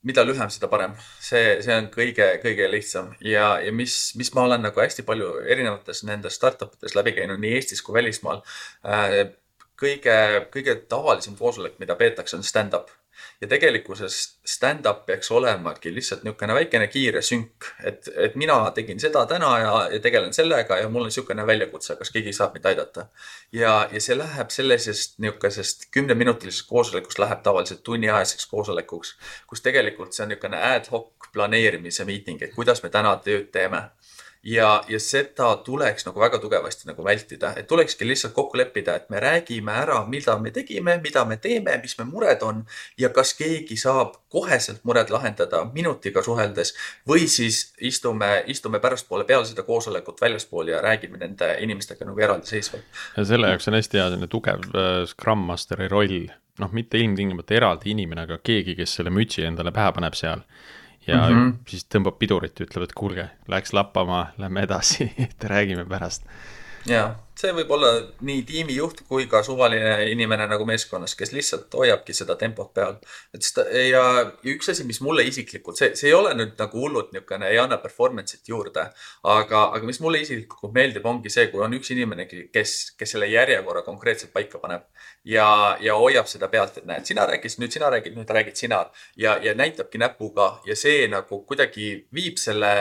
mida lühem, seda parem. see, see on kõige, kõige lihtsam ja, ja mis, mis ma olen nagu hästi palju erinevates nendes startup ides läbi käinud nii Eestis kui välismaal äh,. kõige, kõige tavalisem koosolek, mida peetakse, on stand-up ja tegelikkuses stand-up peaks olemagi lihtsalt niisugune väikene kiire sünk, et, et mina tegin seda täna ja, ja tegelen sellega ja mul on niisugune väljakutse, kas keegi saab mind aidata. ja, ja see läheb sellisest niisugusest kümneminutilisest koosolekust läheb tavaliselt tunniajaseks koosolekuks, kus tegelikult see on niisugune ad hoc planeerimise miiting, et kuidas me täna tööd teeme ja, ja seda tuleks nagu väga tugevasti nagu vältida, et tulekski lihtsalt kokku leppida, et me räägime ära, mida me tegime, mida me teeme, mis me mured on. Ja kas keegi saab koheselt mured lahendada minutiga suheldes või siis istume, istume pärastpoole peale seda koosolekut väljaspool ja räägime nende inimestega nagu eraldiseisvalt. ja selle jaoks on hästi hea selline tugev äh, Scrum Masteri roll, noh, mitte ilmtingimata eraldi inimene, aga keegi, kes selle mütsi endale pähe paneb seal ja mm -hmm. siis tõmbab pidurit ja ütleb, et kuulge, läks lappama, lähme edasi et räägime pärast. Ja see võib olla nii tiimijuht kui ka suvaline inimene nagu meeskonnas, kes lihtsalt hoiabki seda tempot peal. et seda ja üks asi, mis mulle isiklikult, see, see ei ole nüüd nagu hullult niisugune, ei anna performance'it juurde, aga, aga mis mulle isiklikult meeldib, ongi see, kui on üks inimene, kes, kes selle järjekorra konkreetselt paika paneb ja, ja hoiab seda pealt, et näed, sina rääkisid, nüüd sina räägid, nüüd räägid sina ja, ja näitabki näpuga ja see nagu kuidagi viib selle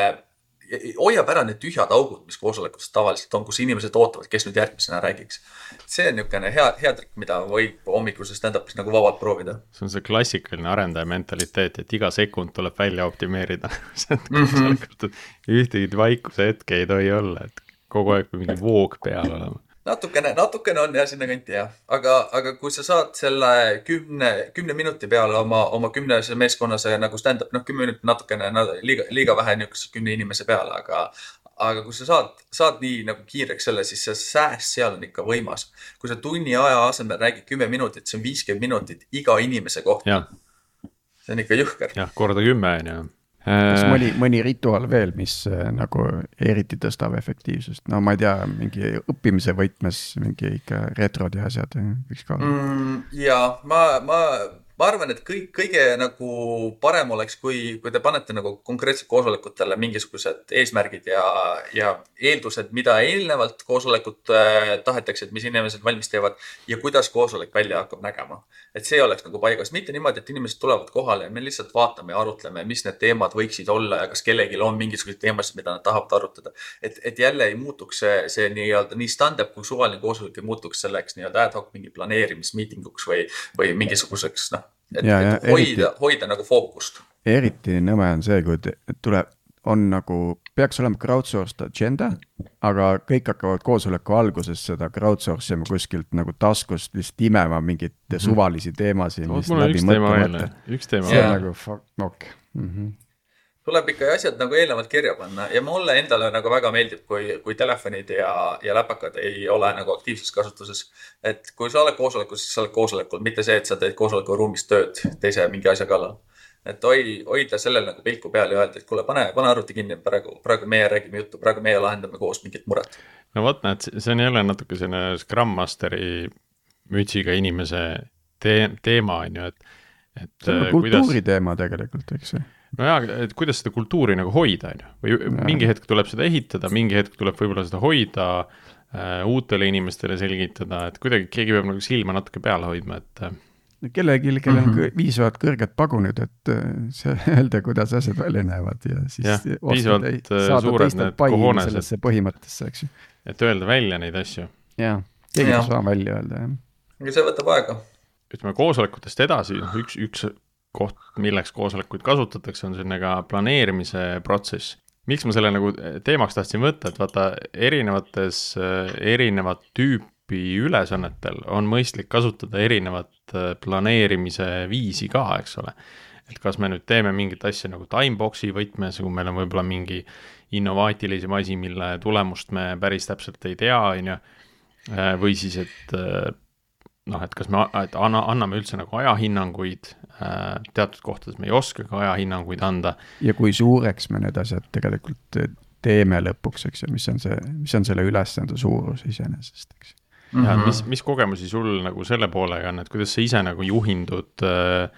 hoiab ära need tühjad augud, mis koosolekutes tavaliselt on, kus inimesed ootavad, kes nüüd järgmisena räägiks. see on niisugune hea, hea trikk, mida võib hommikuses stand-up'is nagu vabalt proovida. see on see klassikaline arendaja mentaliteet, et iga sekund tuleb välja optimeerida koosolekut, et ühtegi vaikuse hetke ei tohi olla, et kogu aeg peab mingi voog peal olema natukene, natukene on jah sinnakanti jah, aga, aga kui sa saad selle kümne, kümne minuti peale oma, oma kümnese meeskonnas nagu stand-up, noh, kümme minutit natukene no, liiga, liiga vähe niisuguse kümne inimese peale, aga, aga kui sa saad, saad nii nagu kiireks selle, siis see sääst seal on ikka võimas. kui sa tunni aja asemel räägid kümme minutit, see on viiskümmend minutit iga inimese kohta. see on ikka jõhker. jah, korda kümme on ju kas äh. mõni, mõni rituaal veel, mis äh, nagu eriti tõstab efektiivsust, no ma ei tea, mingi õppimise võtmes mingi ikka retrod ja asjad võiks ka olla mm,? ja ma, ma ma arvan, et kõik, kõige nagu parem oleks, kui, kui te panete nagu konkreetselt koosolekutele mingisugused eesmärgid ja, ja eeldused, mida eelnevalt koosolekut äh, tahetakse, et mis inimesed valmis teevad ja kuidas koosolek välja hakkab nägema. et see oleks nagu paigas, mitte niimoodi, et inimesed tulevad kohale ja me lihtsalt vaatame ja arutleme, mis need teemad võiksid olla ja kas kellelgi on mingisuguseid teemasid, mida nad tahavad arutada. et, et jälle ei muutuks see, see nii-öelda nii stand-up kui suvaline koosolek ei muutuks selleks nii-öelda ad hoc mingi planeerimismiitinguks või, või mingisuguseks noh et, et hoida eriti, hoida nagu fookust. eriti nõme on see, kui tuleb, on nagu, peaks olema crowdsourced agenda, aga kõik hakkavad koosoleku alguses seda crowdsource ima kuskilt nagu taskust lihtsalt imema mingeid mm -hmm. suvalisi teemasid. mul on üks teema veel, üks teema veel. see on nagu fuck, ok mm. -hmm tuleb ikka asjad nagu eelnevalt kirja panna ja mulle endale nagu väga meeldib, kui, kui telefonid ja, ja läpakad ei ole nagu aktiivses kasutuses. et kui sa oled koosolekul, siis sa oled koosolekul, mitte see, et sa teed koosolekuruumis tööd teise mingi asja kallal. et hoi, hoida sellel nagu pilku peal ja öelda, et kuule, pane, pane arvuti kinni, praegu, praegu meie räägime juttu, praegu meie lahendame koos mingit muret. no vot, näed, see on jälle natuke selline Scrum Masteri mütsiga inimese te teema on ju, et, et. see on kultuuri kuidas... teema tegelikult, eks ju nojah, et kuidas seda kultuuri nagu hoida, on ju, või ja. mingi hetk tuleb seda ehitada, mingi hetk tuleb võib-olla seda hoida äh,, uutele inimestele selgitada, et kuidagi keegi peab nagu silma natuke peal hoidma, et äh, kellelgi, kellel on mm -hmm. piisavalt kõrged pagunid, et äh, see öelda, kuidas asjad välja näevad ja siis ja, piisavalt äh, suured need kohoonesed. sellesse põhimõttesse, eks ju. et öelda välja neid asju. jaa, keegi ei saa välja öelda, jah. aga see võtab aega. ütleme koosolekutest edasi, noh üks, üks koht, milleks koosolekuid kasutatakse, on selline ka planeerimise protsess. miks ma selle nagu teemaks tahtsin võtta, et vaata, erinevates, erinevat tüüpi ülesannetel on mõistlik kasutada erinevat planeerimise viisi ka, eks ole. et kas me nüüd teeme mingit asja nagu timebox'i võtmes, kui meil on võib-olla mingi innovaatilisem asi, mille tulemust me päris täpselt ei tea, on ju, või siis, et noh, et kas me, et anna, anname üldse nagu ajahinnanguid äh,, teatud kohtades me ei oska ka ajahinnanguid anda. ja kui suureks me need asjad tegelikult teeme lõpuks, eks ju, mis on see, mis on selle ülesande suurus iseenesest, eks. ja -hmm. mis, mis kogemusi sul nagu selle poolega on, et kuidas sa ise nagu juhindud äh,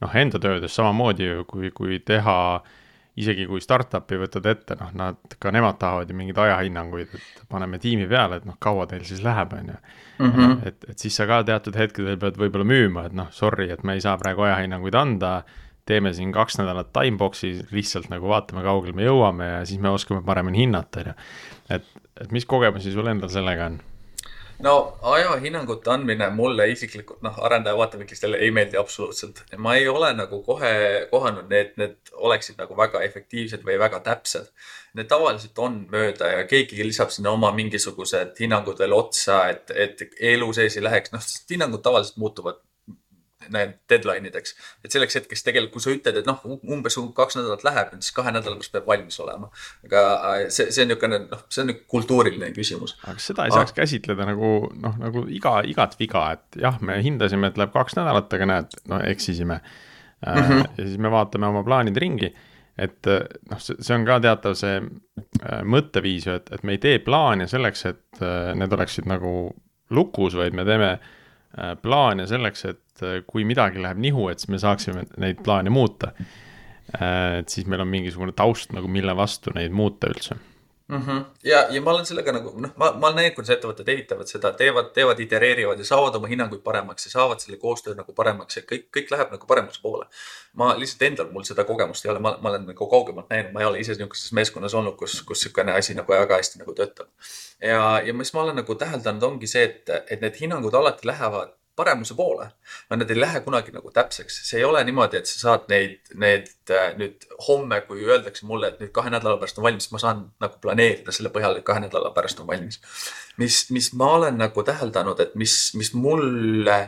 noh, enda töödes samamoodi ju, kui, kui teha isegi kui startup'i võtad ette, noh, nad, ka nemad tahavad ju mingeid ajahinnanguid, et paneme tiimi peale, et noh, kaua teil siis läheb, on ju. Mhm. et, et siis sa ka teatud hetkedel pead võib-olla müüma, et noh, sorry, et me ei saa praegu ajahinnanguid anda, teeme siin kaks nädalat timebox'i, lihtsalt nagu vaatame, kaugele me jõuame ja siis me oskame paremini hinnata, on ju. et, et mis kogemusi sul endal sellega on? No ajahinnangute andmine mulle isiklikult, noh, arendaja vaatevinklist ei meeldi absoluutselt. ma ei ole nagu kohe kohanud, et need oleksid nagu väga efektiivsed või väga täpsed. Need tavaliselt on mööda ja keegi lisab sinna oma mingisugused hinnangud veel otsa, et, et elu sees ei läheks, noh, sest hinnangud tavaliselt muutuvad deadline ideks. et selleks hetkeks tegelikult, kui sa ütled, et noh, umbes kaks nädalat läheb, siis kahe nädala pärast peab valmis olema. aga äh, see, see on niisugune, noh, see on kultuuriline küsimus. aga seda ei saaks ah. käsitleda nagu noh, nagu iga, igat viga, et jah, me hindasime, et läheb kaks nädalat, aga näed, no eksisime mm. -hmm. ja siis me vaatame oma plaanid ringi et äh, noh, see on ka teatav see äh, mõtteviis ju, et, et me ei tee plaane selleks, et need oleksid nagu lukus, vaid me teeme plaane selleks, et et äh, kui midagi läheb nihu, et siis me saaksime neid plaane muuta. Äh, et siis meil on mingisugune taust nagu, mille vastu neid muuta üldse mm. -hmm. ja, ja ma olen sellega nagu noh, ma, ma olen näinud, kuidas ettevõtted ehitavad seda, teevad, teevad, itereerivad ja saavad oma hinnanguid paremaks ja saavad selle koostöö nagu paremaks ja kõik, kõik läheb nagu paremuse poole. ma lihtsalt endal, mul seda kogemust ei ole, ma, ma olen nagu kaugemalt näinud, ma ei ole ise niisuguses meeskonnas olnud, kus, kus niisugune asi nagu väga hästi nagu töötab. ja, ja mis ma olen nagu täheldanud, ongi see, et, et need hinnangud alati lähevad paremuse poole. no need ei lähe kunagi nagu täpseks, see ei ole niimoodi, et sa saad neid, need äh, nüüd homme, kui öeldakse mulle, et nüüd kahe nädala pärast on valmis, ma saan nagu planeerida selle põhjal, et kahe nädala pärast on valmis. mis, mis ma olen nagu täheldanud, et mis, mis mulle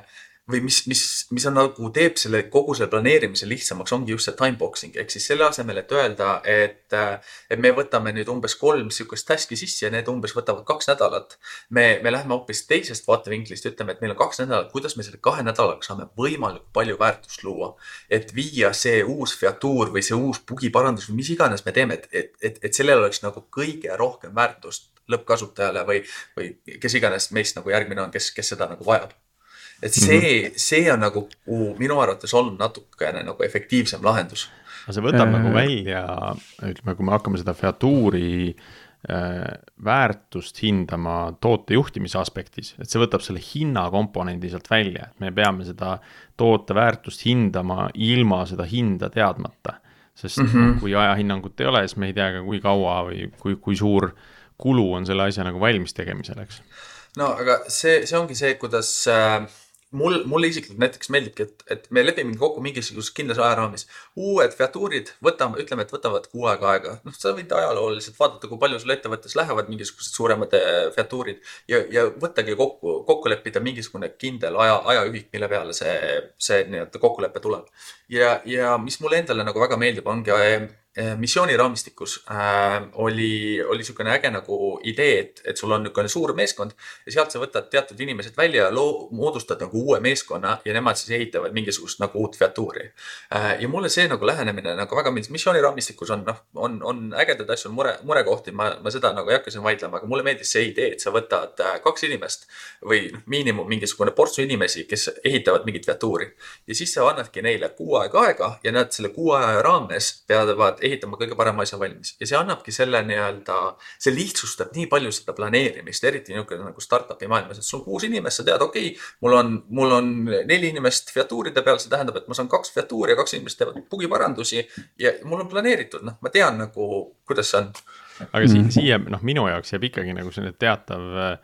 või mis, mis, mis on nagu teeb selle kogu selle planeerimise lihtsamaks, ongi just see time boxing ehk siis selle asemel, et öelda, et, et me võtame nüüd umbes kolm sihukest task'i sisse ja need umbes võtavad kaks nädalat. me, me läheme hoopis teisest vaatevinklist, ütleme, et meil on kaks nädalat, kuidas me selle kahe nädalaga saame võimalikult palju väärtust luua. et viia see uus featuur või see uus bugiparandus või mis iganes me teeme, et, et, et, et sellel oleks nagu kõige rohkem väärtust lõppkasutajale või, või kes iganes meist nagu järgmine on, kes, kes seda nagu vajab et see mm, -hmm. see on nagu minu arvates olnud natukene nagu efektiivsem lahendus. aga see võtab äh... nagu välja, ütleme, kui me hakkame seda featuuri äh, väärtust hindama toote juhtimise aspektis, et see võtab selle hinnakomponendi sealt välja, et me peame seda toote väärtust hindama ilma seda hinda teadmata. sest mm -hmm. kui ajahinnangut ei ole, siis me ei tea ka, kui kaua või kui, kui suur kulu on selle asja nagu valmis tegemisel, eks. no aga see, see ongi see, kuidas äh mul, mulle isiklikult näiteks meeldibki, et, et me lepime kokku mingisuguses kindlas ajaraamis. uued featuurid, võtame, ütleme, et võtavad kuu aega aega. noh, sa võid ajalooliselt vaadata, kui palju sul ettevõttes lähevad mingisugused suuremad äh, featuurid ja, ja võttagi kokku, kokku leppida mingisugune kindel aja, ajaühik, mille peale see, see nii-öelda kokkulepe tuleb. ja, ja mis mulle endale nagu väga meeldib, ongi missiooniraamistikus äh, oli, oli niisugune äge nagu idee, et, et sul on niisugune suur meeskond ja sealt sa võtad teatud inimesed välja ja loo, moodustad nagu uue meeskonna ja nemad siis ehitavad mingisugust nagu uut featuuri äh,. ja mulle see nagu lähenemine nagu väga meeldis, missiooniraamistikus on noh, on, on ägedaid asju, on mure, murekohti, ma, ma seda nagu ei hakka siin vaidlema, aga mulle meeldis see idee, et sa võtad äh, kaks inimest või noh, miinimum mingisugune portsu inimesi, kes ehitavad mingit featuuri ja siis sa annadki neile kuu aega aega ja nad selle kuu aja raames peavad ehitama kõige parema asja valmis ja see annabki selle nii-öelda, see lihtsustab nii palju seda planeerimist, eriti niisugune nagu startup'i maailmas, et sul on kuus inimest, sa tead, okei okay,, mul on, mul on neli inimest featuuride peal, see tähendab, et ma saan kaks featuuri ja kaks inimest teevad bugiparandusi ja mul on planeeritud, noh, ma tean nagu, kuidas see on. aga mm -hmm. siia, noh, minu jaoks jääb ikkagi nagu selline teatav äh,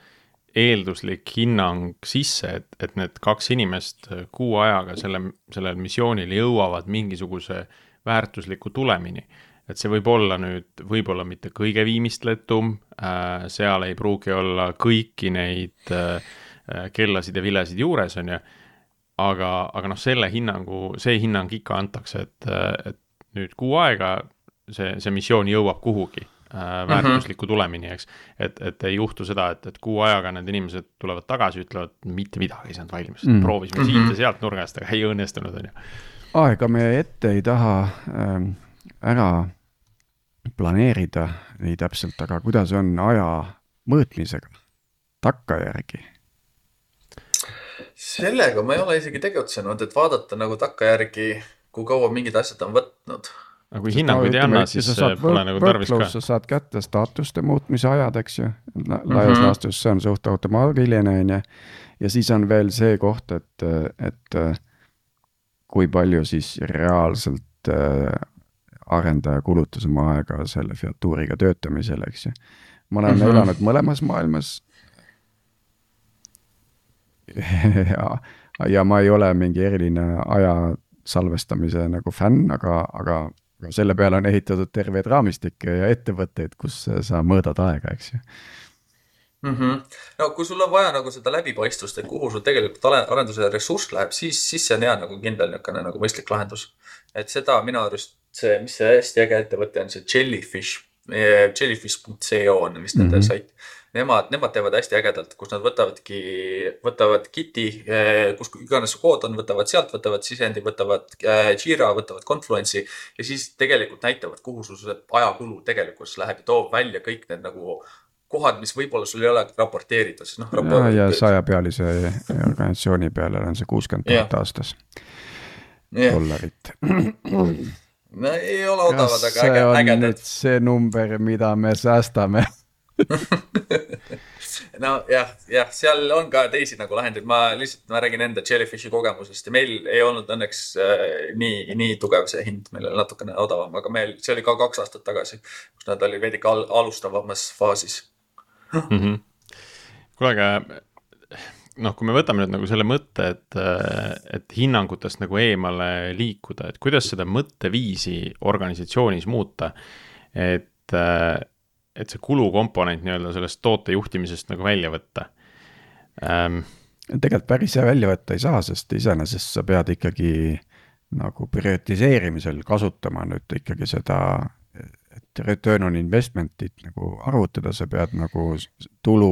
eelduslik hinnang sisse, et, et need kaks inimest kuu ajaga selle, sellel missioonil jõuavad mingisuguse äh, väärtusliku tulemini. et see võib olla nüüd, võib-olla mitte kõige viimistletum äh,, seal ei pruugi olla kõiki neid äh, kellasid ja vilesid juures, on ju, aga, aga noh, selle hinnangu, see hinnang ikka antakse, et, et nüüd kuu aega see, see missioon jõuab kuhugi äh, mhm. väärtusliku tulemini, eks. et, et ei juhtu seda, et, et kuu ajaga need inimesed tulevad tagasi, ütlevad mitte midagi ei saanud valmis mm., proovisime mm -hmm. siit ja sealt nurgast, aga ei õnnestunud, on ju aega me ette ei taha ähm, ära planeerida nii täpselt, aga kuidas on aja mõõtmisega, takkajärgi? sellega ma ei ole isegi tegutsenud, et vaadata nagu takkajärgi kui kaua mingid asjad on võtnud aga kui hinnanguid ei anna, siis pole nagu tarvis ka. sa saad kätte staatuste muutmise ajad, eks ju, laias mm -hmm. laastus see on suht automaatiline, on ju. ja siis on veel see koht, et, et kui palju siis reaalselt äh, arendaja kulutas oma aega selle featuuriga töötamisele, eks ju. ma olen mm -hmm. elanud mõlemas maailmas ja, ja ma ei ole mingi eriline aja salvestamise nagu fänn, aga, aga aga selle peale on ehitatud terveid raamistikke ja ettevõtteid, kus sa mõõdad aega, eks ju mm. -hmm. no kui sul on vaja nagu seda läbipaistvust, et kuhu sul tegelikult arenduse ressurss läheb, siis, siis see on hea nagu kindel niisugune nagu mõistlik lahendus. et seda minu arust see, mis see hästi äge ettevõte on, see Jellyfish, eh, jellyfish.co on vist nende mm -hmm. sait nemad, nemad teevad hästi ägedalt, kus nad võtavadki, võtavad Giti, eh, kus iganes kood on, võtavad sealt, võtavad sisendi, võtavad eh, Jira, võtavad Confluence'i ja siis tegelikult näitavad, kuhu sul see ajakulu tegelikkuses läheb ja toob välja kõik need nagu kohad, mis võib-olla sul ei ole raporteeritud, siis noh ja, ja sajapealise organisatsiooni peale on see kuuskümmend tuhat aastas yeah. dollarit. no ei ole odavad, aga ägedad. see number, mida me säästame nojah, jah, seal on ka teisi nagu lahendeid, ma lihtsalt, ma räägin enda Jellyfishi kogemusest ja meil ei olnud õnneks äh, nii, nii tugev see hind, meil oli natukene odavam, aga meil, see oli ka kaks aastat tagasi, kus nad olid veidike al alustavamas faasis mm -hmm.. kuule, aga noh, kui me võtame nüüd nagu selle mõtte, et, et hinnangutest nagu eemale liikuda, et kuidas seda mõtteviisi organisatsioonis muuta, et et see kulukomponent nii-öelda sellest toote juhtimisest nagu välja võtta ähm,? tegelikult päris välja võtta ei saa, sest iseenesest sa pead ikkagi nagu prioritiseerimisel kasutama nüüd ikkagi seda, et return on investment'it nagu arvutada, sa pead nagu tulu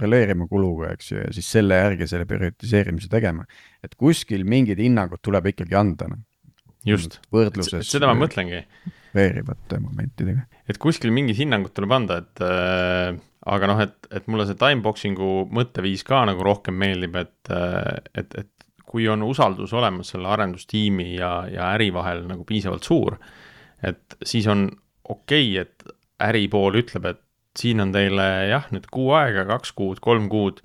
releerima kuluga, eks ju, ja siis selle järgi selle prioritiseerimise tegema. et kuskil mingid hinnangud tuleb ikkagi anda, noh. just, seda ma mõtlengi veerivate momentidega. et kuskil mingid hinnangud tuleb anda, et äh, aga noh, et, et mulle see timeboxing'u mõtteviis ka nagu rohkem meeldib, et äh,, et, et kui on usaldus olemas selle arendustiimi ja, ja äri vahel nagu piisavalt suur, et siis on okei okay,, et äripool ütleb, et siin on teile jah, nüüd kuu aega, kaks kuud, kolm kuud,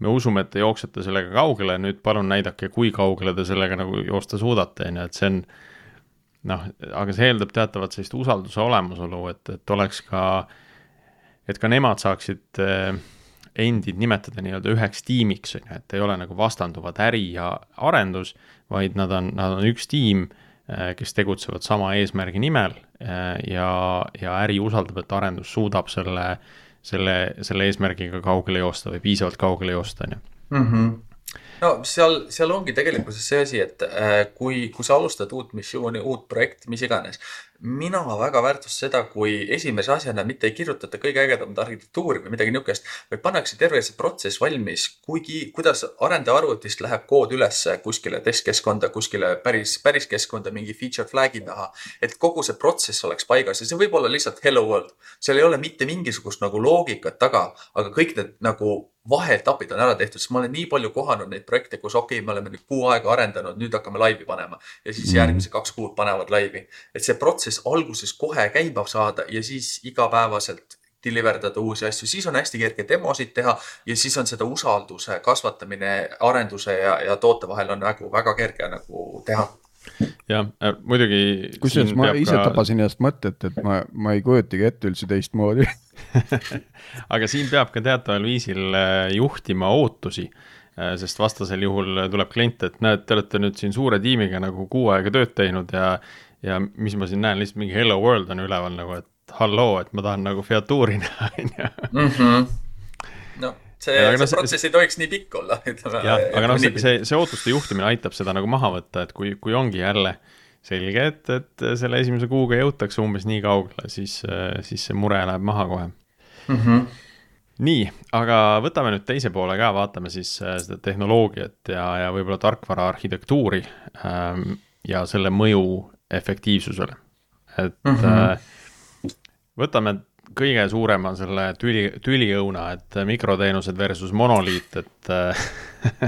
me usume, et te jooksete sellega kaugele, nüüd palun näidake, kui kaugele te sellega nagu joosta suudate, on ju, et see on noh, aga see eeldab teatavat sellist usalduse olemasolu, et, et oleks ka, et ka nemad saaksid eh, endid nimetada nii-öelda üheks tiimiks, on ju, et ei ole nagu vastanduvad äri ja arendus, vaid nad on, nad on üks tiim, kes tegutsevad sama eesmärgi nimel eh, ja, ja äri usaldab, et arendus suudab selle, selle, selle eesmärgiga kaugele joosta või piisavalt kaugele joosta, on ju. Mhm no seal, seal ongi tegelikkuses see asi, et äh, kui, kui sa alustad uut missiooni, uut projekti, mis iganes, mina väga väärtustan seda, kui esimese asjana mitte ei kirjutata kõige ägedamat arhitektuuri või midagi niisugust, vaid pannakse terve see protsess valmis, kuigi, kuidas arendaja arvutist läheb kood üles kuskile testkeskkonda, kuskile päris, päris keskkonda mingi feature flag'i taha. et kogu see protsess oleks paigas ja see võib olla lihtsalt hello world. seal ei ole mitte mingisugust nagu loogikat taga, aga kõik need nagu vaheetapid on ära tehtud, sest ma olen nii palju kohanud neid projekte, kus okei okay,, me oleme nüüd kuu aega arendanud, nüüd hakkame laivi panema ja siis mm. järgmised kaks kuud panevad laivi. et see protsess alguses kohe käima saada ja siis igapäevaselt deliver dada uusi asju, siis on hästi kerge demosid teha ja siis on seda usalduse kasvatamine arenduse ja, ja toote vahel on nagu väga kerge nagu teha jah äh,, muidugi. kusjuures ma ise ka... tabasin ennast mõtet, et ma, ma ei kujutagi ette üldse teistmoodi aga siin peab ka teataval viisil äh, juhtima ootusi äh, sest vastasel juhul tuleb klient, et näed, te olete nüüd siin suure tiimiga nagu kuu aega tööd teinud ja ja mis ma siin näen, lihtsalt mingi hello world on üleval nagu, et halloo, et ma tahan nagu featuuri näha, on ju. Mhm. See, see no, protsess ei tohiks nii pikk olla, ütleme. jah, aga noh, see, see, see ootuste juhtimine aitab seda nagu maha võtta, et kui, kui ongi jälle selge, et, et selle esimese kuuga jõutakse umbes nii kaugele, siis, siis see mure läheb maha kohe mm. -hmm. nii, aga võtame nüüd teise poole ka, vaatame siis äh, seda tehnoloogiat ja, ja võib-olla tarkvara arhitektuuri ähm, ja selle mõju efektiivsusele. et mm -hmm. võtame kõige suurema selle tüli, tüliõuna, et mikroteenused versus monoliit, et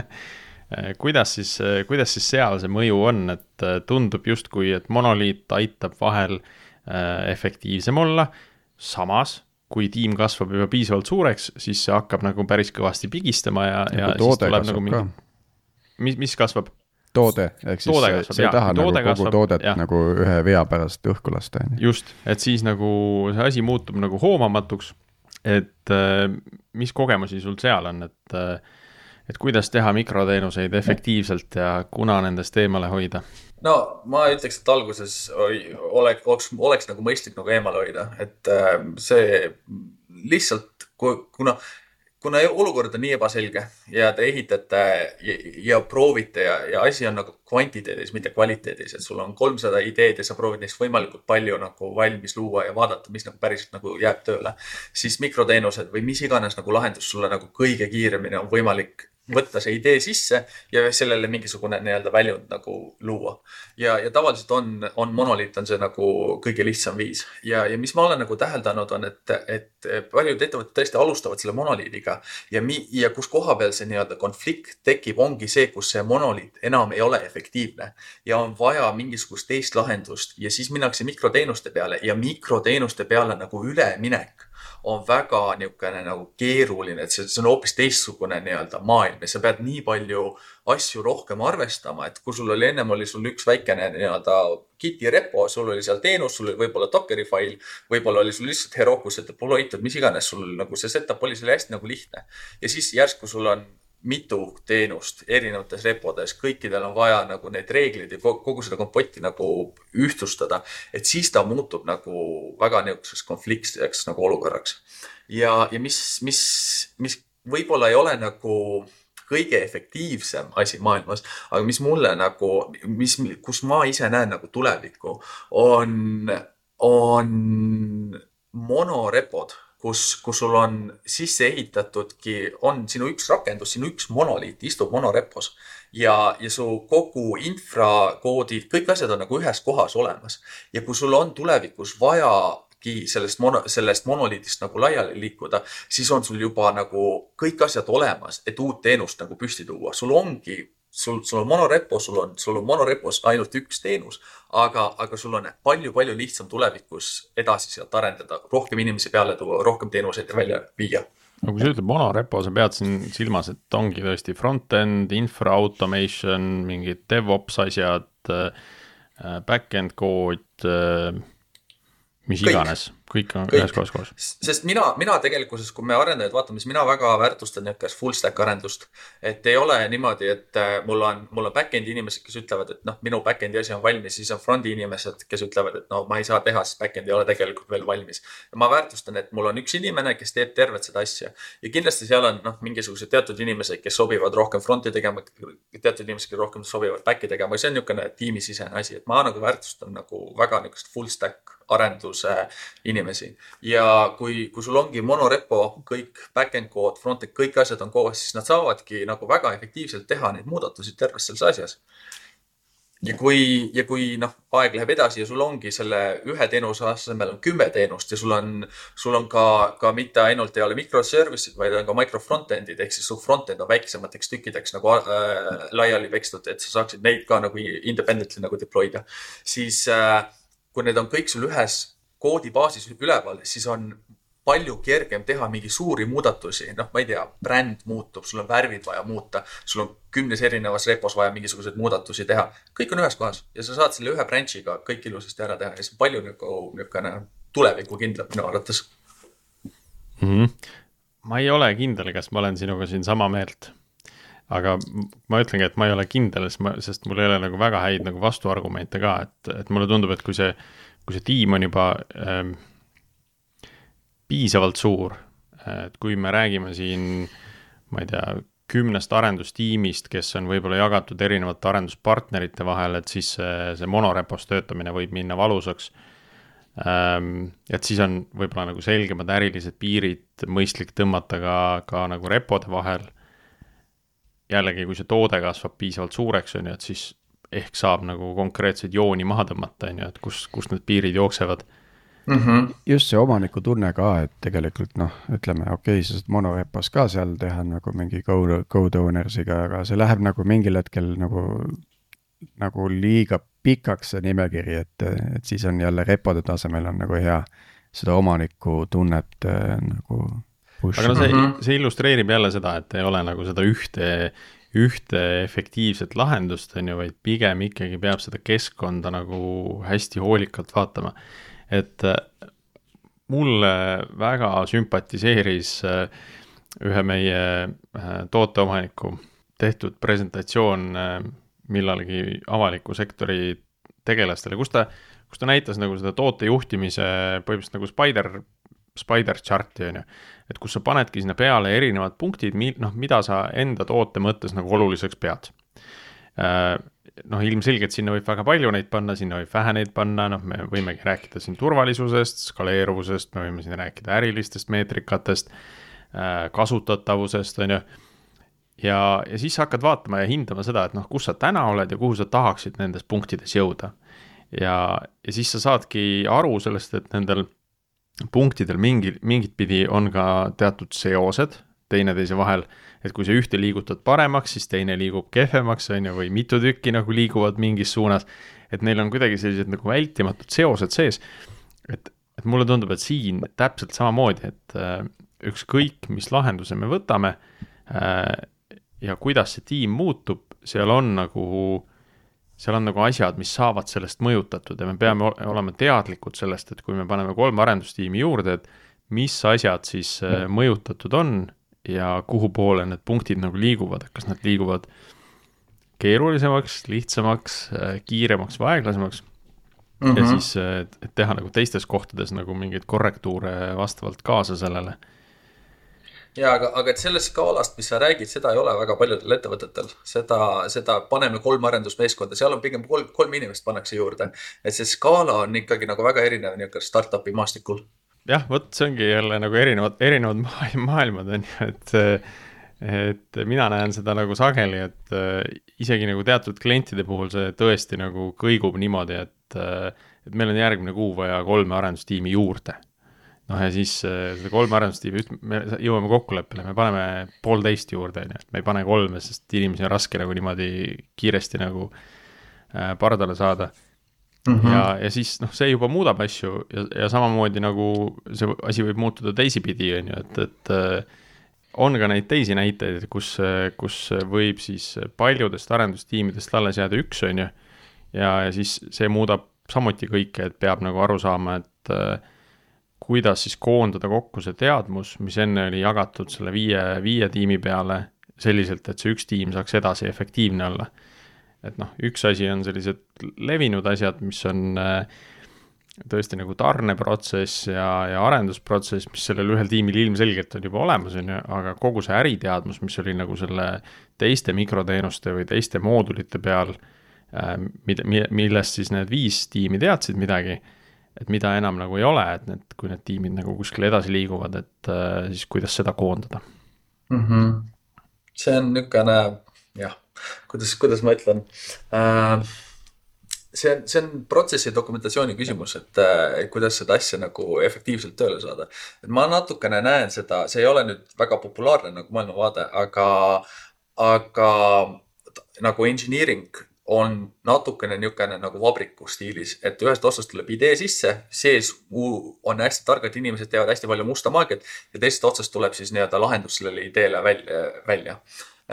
kuidas siis, kuidas siis seal see mõju on, et tundub justkui, et monoliit aitab vahel efektiivsem olla, samas kui tiim kasvab juba piisavalt suureks, siis see hakkab nagu päris kõvasti pigistama ja, ja, ja siis tuleb nagu mingi, mis, mis kasvab? Toode, ehk siis toode kasvab, sa ei taha nagu kogu kasvab, toodet ja. nagu ühe vea pärast õhku lasta, on ju. just, et siis nagu see asi muutub nagu hoomamatuks. et äh, mis kogemusi sul seal on, et, äh, et kuidas teha mikroteenuseid efektiivselt ja kuna nendest eemale hoida? no ma ütleks, et alguses oleks, oleks, oleks nagu mõistlik nagu eemale hoida, et äh, see lihtsalt, kuna kuna olukord on nii ebaselge ja te ehitate ja, ja proovite ja, ja asi on nagu kvantiteedis, mitte kvaliteedis, et sul on kolmsada ideed ja sa proovid neist võimalikult palju nagu valmis luua ja vaadata, mis nagu päriselt nagu jääb tööle. siis mikroteenused või mis iganes nagu lahendus sulle nagu kõige kiiremini on võimalik võtta see idee sisse ja sellele mingisugune nii-öelda väljund nagu luua. ja, ja tavaliselt on, on monoliit on see nagu kõige lihtsam viis ja, ja mis ma olen nagu täheldanud, on, et, et paljud ettevõtted tõesti alustavad selle monoliidiga ja mi-, ja kus koha peal see nii-öelda konflikt tekib, ongi see, kus see monoliit enam ei ole efektiivne ja on vaja mingisugust teist lahendust ja siis minnakse mikroteenuste peale ja mikroteenuste peale nagu üleminek on väga niisugune nagu keeruline, et see, see on hoopis teistsugune nii-öelda maailm ja sa pead nii palju asju rohkem arvestama, et kui sul oli ennem oli sul üks väikene nii-öelda Giti repo, sul oli seal teenus, sul oli võib-olla Dockeri fail, võib-olla oli sul lihtsalt Herokus'e deploy'tud, mis iganes, sul nagu see setup oli, see oli hästi nagu lihtne. ja siis järsku sul on mitu teenust erinevates repodes, kõikidel on vaja nagu neid reegleid ja kogu seda kompotti nagu ühtlustada, et siis ta muutub nagu väga niisuguseks konfliktseks nagu olukorraks. ja, ja mis, mis, mis võib-olla ei ole nagu kõige efektiivsem asi maailmas, aga mis mulle nagu, mis, kus ma ise näen nagu tulevikku, on, on monorepod kus, kus sul on sisse ehitatudki, on sinu üks rakendus, sinu üks monoliit istub monorepos ja, ja su kogu infrakoodid, kõik asjad on nagu ühes kohas olemas. ja kui sul on tulevikus vajagi sellest mono, sellest monoliidist nagu laiali liikuda, siis on sul juba nagu kõik asjad olemas, et uut teenust nagu püsti tuua. sul ongi sul, sul on monorepo, sul on, sul on monorepos ainult üks teenus, aga, aga sul on palju-palju lihtsam tulevikus edasi sealt arendada, rohkem inimesi peale tuua, rohkem teenuseid välja viia no kui sa ütled monorepo, sa pead siin silmas, et ongi tõesti front-end, infra automation, mingid DevOps asjad, äh, back-end kood, äh, mis kõik. iganes kõik on kõik. ühes kohas koos. sest mina, mina tegelikkuses, kui me arendajaid vaatame, siis mina väga väärtustan niisugust full stack arendust. et ei ole niimoodi, et äh, mul on, mul on back-end'i inimesed, kes ütlevad, et noh, minu back-end'i asi on valmis, siis on front'i inimesed, kes ütlevad, et no ma ei saa teha, sest back-end ei ole tegelikult veel valmis. ma väärtustan, et mul on üks inimene, kes teeb tervet seda asja ja kindlasti seal on noh, mingisugused teatud inimesed, kes sobivad rohkem front'i tegema, teatud inimesed, kes rohkem sobivad back'i tegema, see on niisugune tiimisisene asi, et ma nagu väärtustan nagu väga niisugust full stack arenduse inimesi. ja kui, kui sul ongi monorepo, kõik back-end kood, front-end, kõik asjad on koos, siis nad saavadki nagu väga efektiivselt teha neid muudatusi terves selles asjas ja kui, ja kui noh, aeg läheb edasi ja sul ongi selle ühe teenuse asemel on kümme teenust ja sul on, sul on ka, ka mitte ainult ei ole microservice'id, vaid on ka micro front-end'id ehk siis su front-end on väiksemateks tükkideks nagu äh, laiali pekstud, et sa saaksid neid ka nagu independently nagu deploy da. siis äh, kui need on kõik sul ühes koodibaasis üleval, siis on palju kergem teha mingi suuri muudatusi, noh, ma ei tea, bränd muutub, sul on värvid vaja muuta, sul on kümnes erinevas repos vaja mingisuguseid muudatusi teha. kõik on ühes kohas ja sa saad selle ühe branch'iga kõik ilusasti ära teha ja see on palju nagu niisugune tulevikukindlam minu arvates mm. -hmm. ma ei ole kindel, kas ma olen sinuga siin sama meelt aga ma ütlengi, et ma ei ole kindel, sest ma, sest mul ei ole nagu väga häid nagu vastuargumente ka, et, et mulle tundub, et kui see, kui see tiim on juba ähm, piisavalt suur, et kui me räägime siin, ma ei tea, kümnest arendustiimist, kes on võib-olla jagatud erinevate arenduspartnerite vahel, et siis see, see monorepos töötamine võib minna valusaks ähm,. et siis on võib-olla nagu selgemad ärilised piirid mõistlik tõmmata ka, ka nagu repode vahel jällegi, kui see toode kasvab piisavalt suureks, on ju, et siis ehk saab nagu konkreetseid jooni maha tõmmata, on ju, et kus, kus need piirid jooksevad. mm. -hmm. just see omanikutunne ka, et tegelikult noh, ütleme okei okay,, sa saad monorepos ka seal teha nagu mingi owners'iga, aga see läheb nagu mingil hetkel nagu, nagu liiga pikaks see nimekiri, et, et siis on jälle repode tasemel on nagu hea seda omanikutunnet äh, nagu push. aga no see, mhm. see illustreerib jälle seda, et ei ole nagu seda ühte ühte efektiivset lahendust, on ju, vaid pigem ikkagi peab seda keskkonda nagu hästi hoolikalt vaatama. et äh, mulle väga sümpatiseeris äh, ühe meie äh, tooteomaniku tehtud presentatsioon millalgi avaliku sektori tegelastele, kus ta, kus ta näitas nagu seda toote juhtimise põhimõtteliselt nagu spider, spider chart'i on ju et kus sa panedki sinna peale erinevad punktid, mi-, noh, mida sa enda toote mõttes nagu oluliseks pead. Äh, noh, ilmselgelt sinna võib väga palju neid panna, sinna võib vähe neid panna, noh, me võimegi rääkida siin turvalisusest, skaleeruvusest, me võime siin rääkida ärilistest meetrikatest, äh, kasutatavusest, on ju ja, ja siis sa hakkad vaatama ja hindama seda, et noh, kus sa täna oled ja kuhu sa tahaksid nendes punktides jõuda. ja, ja siis sa saadki aru sellest, et nendel punktidel mingi, mingit pidi on ka teatud seosed teineteise vahel, et kui sa ühte liigutad paremaks, siis teine liigub kehvemaks, on ju, või mitu tükki nagu liiguvad mingis suunas, et neil on kuidagi sellised nagu vältimatud seosed sees, et, et mulle tundub, et siin täpselt samamoodi, et äh, ükskõik, mis lahenduse me võtame äh, ja kuidas see tiim muutub, seal on nagu seal on nagu asjad, mis saavad sellest mõjutatud ja me peame olema teadlikud sellest, et kui me paneme kolm arendustiimi juurde, et mis asjad siis äh, mõjutatud on ja kuhu poole need punktid nagu liiguvad, et kas nad liiguvad keerulisemaks, lihtsamaks, äh, kiiremaks või aeglasemaks mm. -hmm. ja mhm. siis, äh, et teha nagu teistes kohtades nagu mingeid korrektuure vastavalt kaasa sellele ja aga, aga et sellest skaalast, mis sa räägid, seda ei ole väga paljudel ettevõtetel. seda, seda paneme kolm arendusmeeskonda, seal on pigem kolm, kolm inimest pannakse juurde. et see skaala on ikkagi nagu väga erinev niisugune startup'i maastikul. jah, vot see ongi jälle nagu erinevad, erinevad maailmad on ju, et et mina näen seda nagu sageli, et äh, isegi nagu teatud klientide puhul see tõesti nagu kõigub niimoodi, et, äh, et meil on järgmine kuu vaja kolme arendustiimi juurde noh, ja siis äh, seda kolme arendustiimi, me jõuame kokkuleppele, me paneme poolteist juurde, on ju, et me ei pane kolme, sest inimesi on raske nagu niimoodi kiiresti nagu äh, pardale saada mm. -hmm. ja, ja siis noh, see juba muudab asju ja, ja samamoodi nagu see asi võib muutuda teisipidi, on ju, et, et äh, on ka neid teisi näiteid, kus, kus võib siis paljudest arendustiimidest alles jääda üks, on ju, ja, ja siis see muudab samuti kõike, et peab nagu aru saama, et kuidas siis koondada kokku see teadmus, mis enne oli jagatud selle viie, viie tiimi peale selliselt, et see üks tiim saaks edasi efektiivne olla. et noh, üks asi on sellised levinud asjad, mis on äh, tõesti nagu tarneprotsess ja, ja arendusprotsess, mis sellel ühel tiimil ilmselgelt on juba olemas, on ju, aga kogu see äriteadmus, mis oli nagu selle teiste mikroteenuste või teiste moodulite peal, äh, mida, millest siis need viis tiimi teadsid midagi et mida enam nagu ei ole, et need, kui need tiimid nagu kuskile edasi liiguvad, et äh, siis kuidas seda koondada mm? -hmm. see on niisugune jah, kuidas, kuidas ma ütlen äh,. see on, see on protsessi dokumentatsiooni küsimus, et äh, kuidas seda asja nagu efektiivselt tööle saada. et ma natukene näen seda, see ei ole nüüd väga populaarne nagu maailmavaade, aga, aga nagu engineering on natukene niisugune nagu vabriku stiilis, et ühest otsast tuleb idee sisse, sees on hästi targad inimesed, teevad hästi palju musta maagiat ja teisest otsast tuleb siis nii-öelda lahendus sellele ideele välja, välja.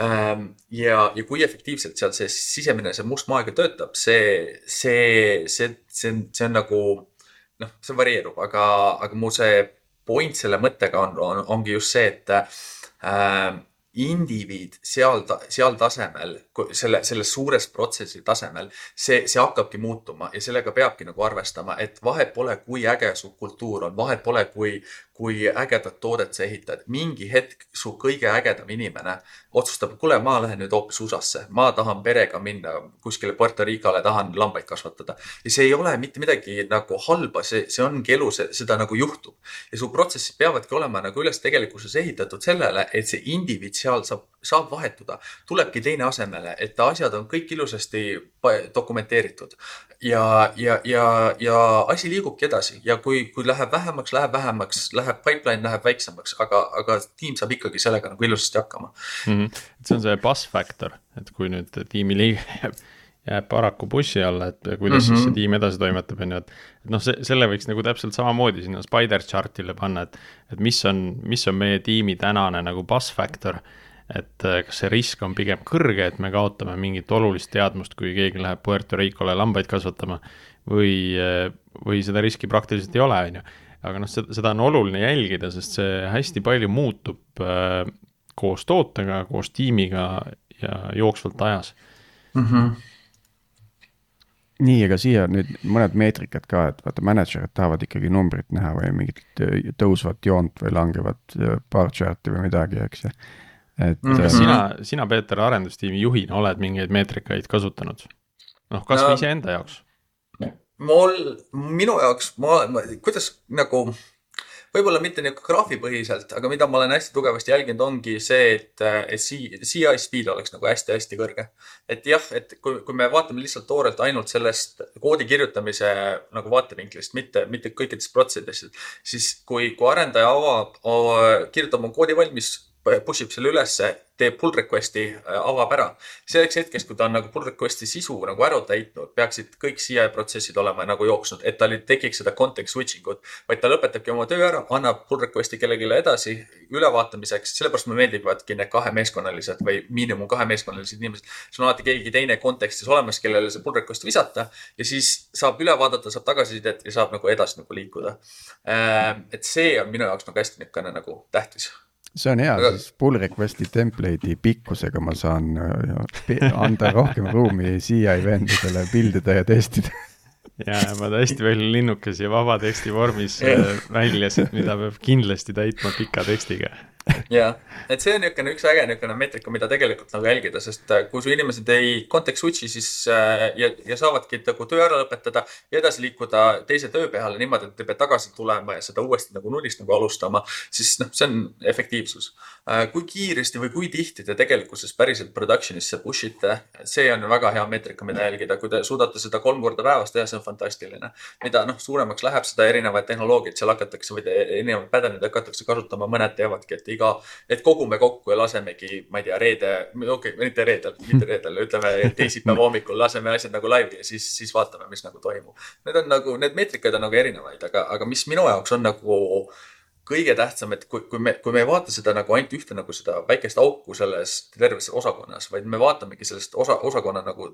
Ehm, ja, ja kui efektiivselt seal see sisemine, see must maagia töötab, see, see, see, see on, see on nagu noh, see varieerub, aga, aga mu see point selle mõttega on, on, ongi just see, et äh, indiviid seal, seal tasemel, selle, selle suures protsessi tasemel, see, see hakkabki muutuma ja sellega peabki nagu arvestama, et vahet pole, kui äge su kultuur on, vahet pole, kui, kui ägedat toodet sa ehitad. mingi hetk su kõige ägedam inimene otsustab, kuule, ma lähen nüüd hoopis USA-sse, ma tahan perega minna kuskile Puerto Ricale, tahan lambaid kasvatada. ja see ei ole mitte midagi nagu halba, see, see ongi elu, seda nagu juhtub. ja su protsessid peavadki olema nagu üles tegelikkuses ehitatud sellele, et see indiviid seal saab, saab vahetuda, tulebki teine asemele, et asjad on kõik ilusasti dokumenteeritud ja, ja, ja, ja asi liigubki edasi ja kui, kui läheb vähemaks, läheb vähemaks, läheb pipeline läheb väiksemaks, aga, aga tiim saab ikkagi sellega nagu ilusasti hakkama mm. -hmm. see on see bus factor, et kui nüüd tiimi liige jääb jääb paraku bussi alla, et kuidas mm -hmm. siis see mhm. tiim edasi toimetab, on ju, et et noh, see, selle võiks nagu täpselt samamoodi sinna spider chart'ile panna, et et mis on, mis on meie tiimi tänane nagu bus factor, et äh, kas see risk on pigem kõrge, et me kaotame mingit olulist teadmust, kui keegi läheb Puerto Ricole lambaid kasvatama, või, äh, või seda riski praktiliselt ei ole, on ju. aga noh, seda, seda on oluline jälgida, sest see hästi palju muutub äh, koos tootega, koos tiimiga ja jooksvalt ajas mm. -hmm nii, aga siia nüüd mõned meetrikad ka, et vaata, mänedžerid tahavad ikkagi numbrit näha või mingit äh, tõusvat joont või langevat bar chart'i või midagi, eks ju. Et mm. -hmm. sina, sina, Peeter, arendustiimi juhina oled mingeid meetrikaid kasutanud? noh, kasvõi no, iseenda jaoks. mul, minu jaoks, ma, ma, kuidas nagu võib-olla mitte niisugune graafipõhiselt, aga mida ma olen hästi tugevasti jälginud, ongi see, et, et CI speed oleks nagu hästi-hästi kõrge. et jah, et kui, kui me vaatame lihtsalt toorelt ainult sellest koodi kirjutamise nagu vaatevinklist, mitte, mitte kõikidest protsessidest, siis kui, kui arendaja avab, kirjutab oma koodi valmis push ib selle ülesse, teeb pull request'i, äh, avab ära. selleks hetkeks, kui ta on nagu pull request'i sisu nagu ära täitnud, peaksid kõik CI protsessid olema nagu jooksnud, et tal ei tekiks seda context switching ut, vaid ta lõpetabki oma töö ära, annab pull request'i kellelegi edasi ülevaatamiseks. sellepärast mulle meeldivadki need kahemeeskonnalised või miinimum kahemeeskonnalised inimesed. sul on alati keegi teine kontekstis olemas, kellele see pull request visata ja siis saab üle vaadata, saab tagasisidet ja saab nagu edasi nagu liikuda. Äh, et see on minu jaoks nagu hästi niisugune nagu tähtis see on hea, siis pull request'i template'i pikkusega ma saan äh, anda rohkem ruumi CI vendadele pildida ja testida ja ma hästi palju linnukesi vaba teksti vormis äh, väljas, et mida peab kindlasti täitma pika tekstiga. Jah, et see on niisugune üks äge niisugune meetrika, mida tegelikult nagu jälgida, sest äh, kui su inimesed ei context switch'i, siis äh, ja, ja saavadki nagu töö ära lõpetada ja edasi liikuda teise töö peale niimoodi, et te peate tagasi tulema ja seda uuesti nagu nullist nagu alustama, siis noh, see on efektiivsus. Kui kiiresti või kui tihti te tegelikkuses päriselt production'isse push ite, see on väga hea meetrika, mida jälgida, kui te suudate seda kolm korda päevas teha, see on fantastiline. mida noh, suuremaks läheb, seda erinevaid tehnoloogiaid seal hakatakse või erinevaid pädeneid hakatakse kasutama, mõned teevadki, et iga, et kogume kokku ja lasemegi, ma ei tea, reede, okei okay,, mitte reedel, mitte reedel, ütleme teisipäeva hommikul laseme asjad nagu laivi ja siis, siis vaatame, mis nagu toimub. Need on nagu, need meetrikaid on nagu erinevaid, aga, aga mis minu jaoks on nagu kõige tähtsam, et kui, kui me, kui me ei vaata seda nagu ainult ühte nagu seda väikest auku selles terves osakonnas, vaid me vaatamegi sellest osa, osakonna nagu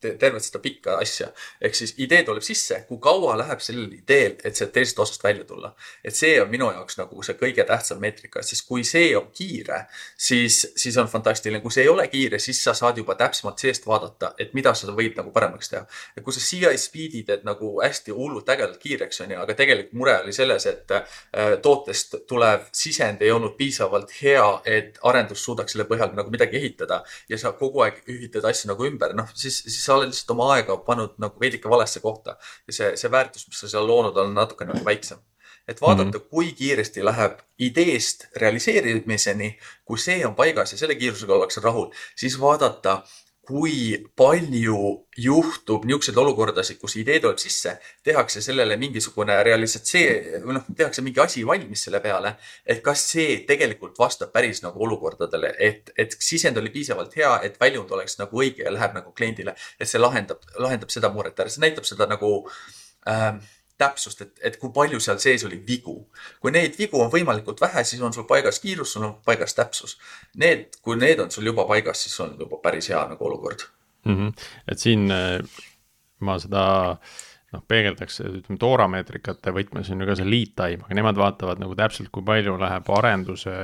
tervet seda pikka asja. ehk siis idee tuleb sisse, kui kaua läheb sellel ideel, et sealt teisest otsast välja tulla. et see on minu jaoks nagu see kõige tähtsam meetrika, siis kui see on kiire, siis, siis on fantastiline. kui see ei ole kiire, siis sa saad juba täpsemalt seest vaadata, et mida sa võid nagu paremaks teha. et kui sa CI speed'i teed nagu hästi hullult ägedalt kiireks, on ju, aga tegelikult mure oli selles, et äh, tootest tulev sisend ei olnud piisavalt hea, et arendus suudaks selle põhjal nagu midagi ehitada ja sa kogu aeg ühitad asju nagu ümber, noh siis, siis sa oled lihtsalt oma aega pannud nagu veidike valesse kohta ja see, see väärtus, mis sa seal loonud, on natuke nagu väiksem. et vaadata mm, -hmm. kui kiiresti läheb ideest realiseerimiseni, kui see on paigas ja selle kiirusega ollakse rahul, siis vaadata kui palju juhtub niisuguseid olukordasid, kus idee tuleb sisse, tehakse sellele mingisugune realisatsioon või noh, tehakse mingi asi valmis selle peale. et kas see tegelikult vastab päris nagu olukordadele, et, et sisend oli piisavalt hea, et väljund oleks nagu õige ja läheb nagu kliendile, et see lahendab, lahendab seda muret ära, see näitab seda nagu äh, täpsust, et, et kui palju seal sees oli vigu. kui neid vigu on võimalikult vähe, siis on sul paigas kiirus, sul on paigas täpsus. Need, kui need on sul juba paigas, siis on juba päris hea nagu olukord mm. -hmm. et siin äh, ma seda noh, peegeldaks, ütleme toorameetrikate võtmes on ju ka see lead time, aga nemad vaatavad nagu täpselt, kui palju läheb arenduse,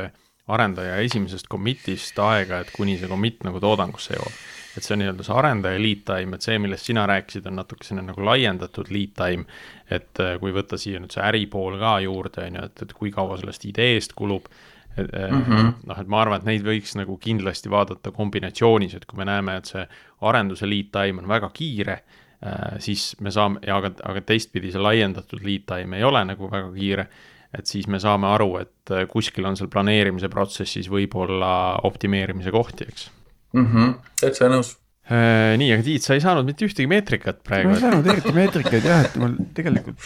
arendaja esimesest commit'ist aega, et kuni see commit nagu toodangusse jõuab et see on nii-öelda see arendaja lead time, et see, millest sina rääkisid, on natukene nagu laiendatud lead time. et äh, kui võtta siia nüüd see äripool ka juurde, on ju, et, et kui kaua sellest ideest kulub. Mm -hmm. noh, et ma arvan, et neid võiks nagu kindlasti vaadata kombinatsioonis, et kui me näeme, et see arenduse lead time on väga kiire äh, siis me saame, aga, aga teistpidi see laiendatud lead time ei ole nagu väga kiire et siis me saame aru, et äh, kuskil on seal planeerimise protsessis võib-olla optimeerimise kohti, eks mm. -hmm. täitsa nõus Äh, nii, aga Tiit, sa ei saanud mitte ühtegi meetrikat praegu. ma ei saanud eriti meetrikaid jah, et mul tegelikult,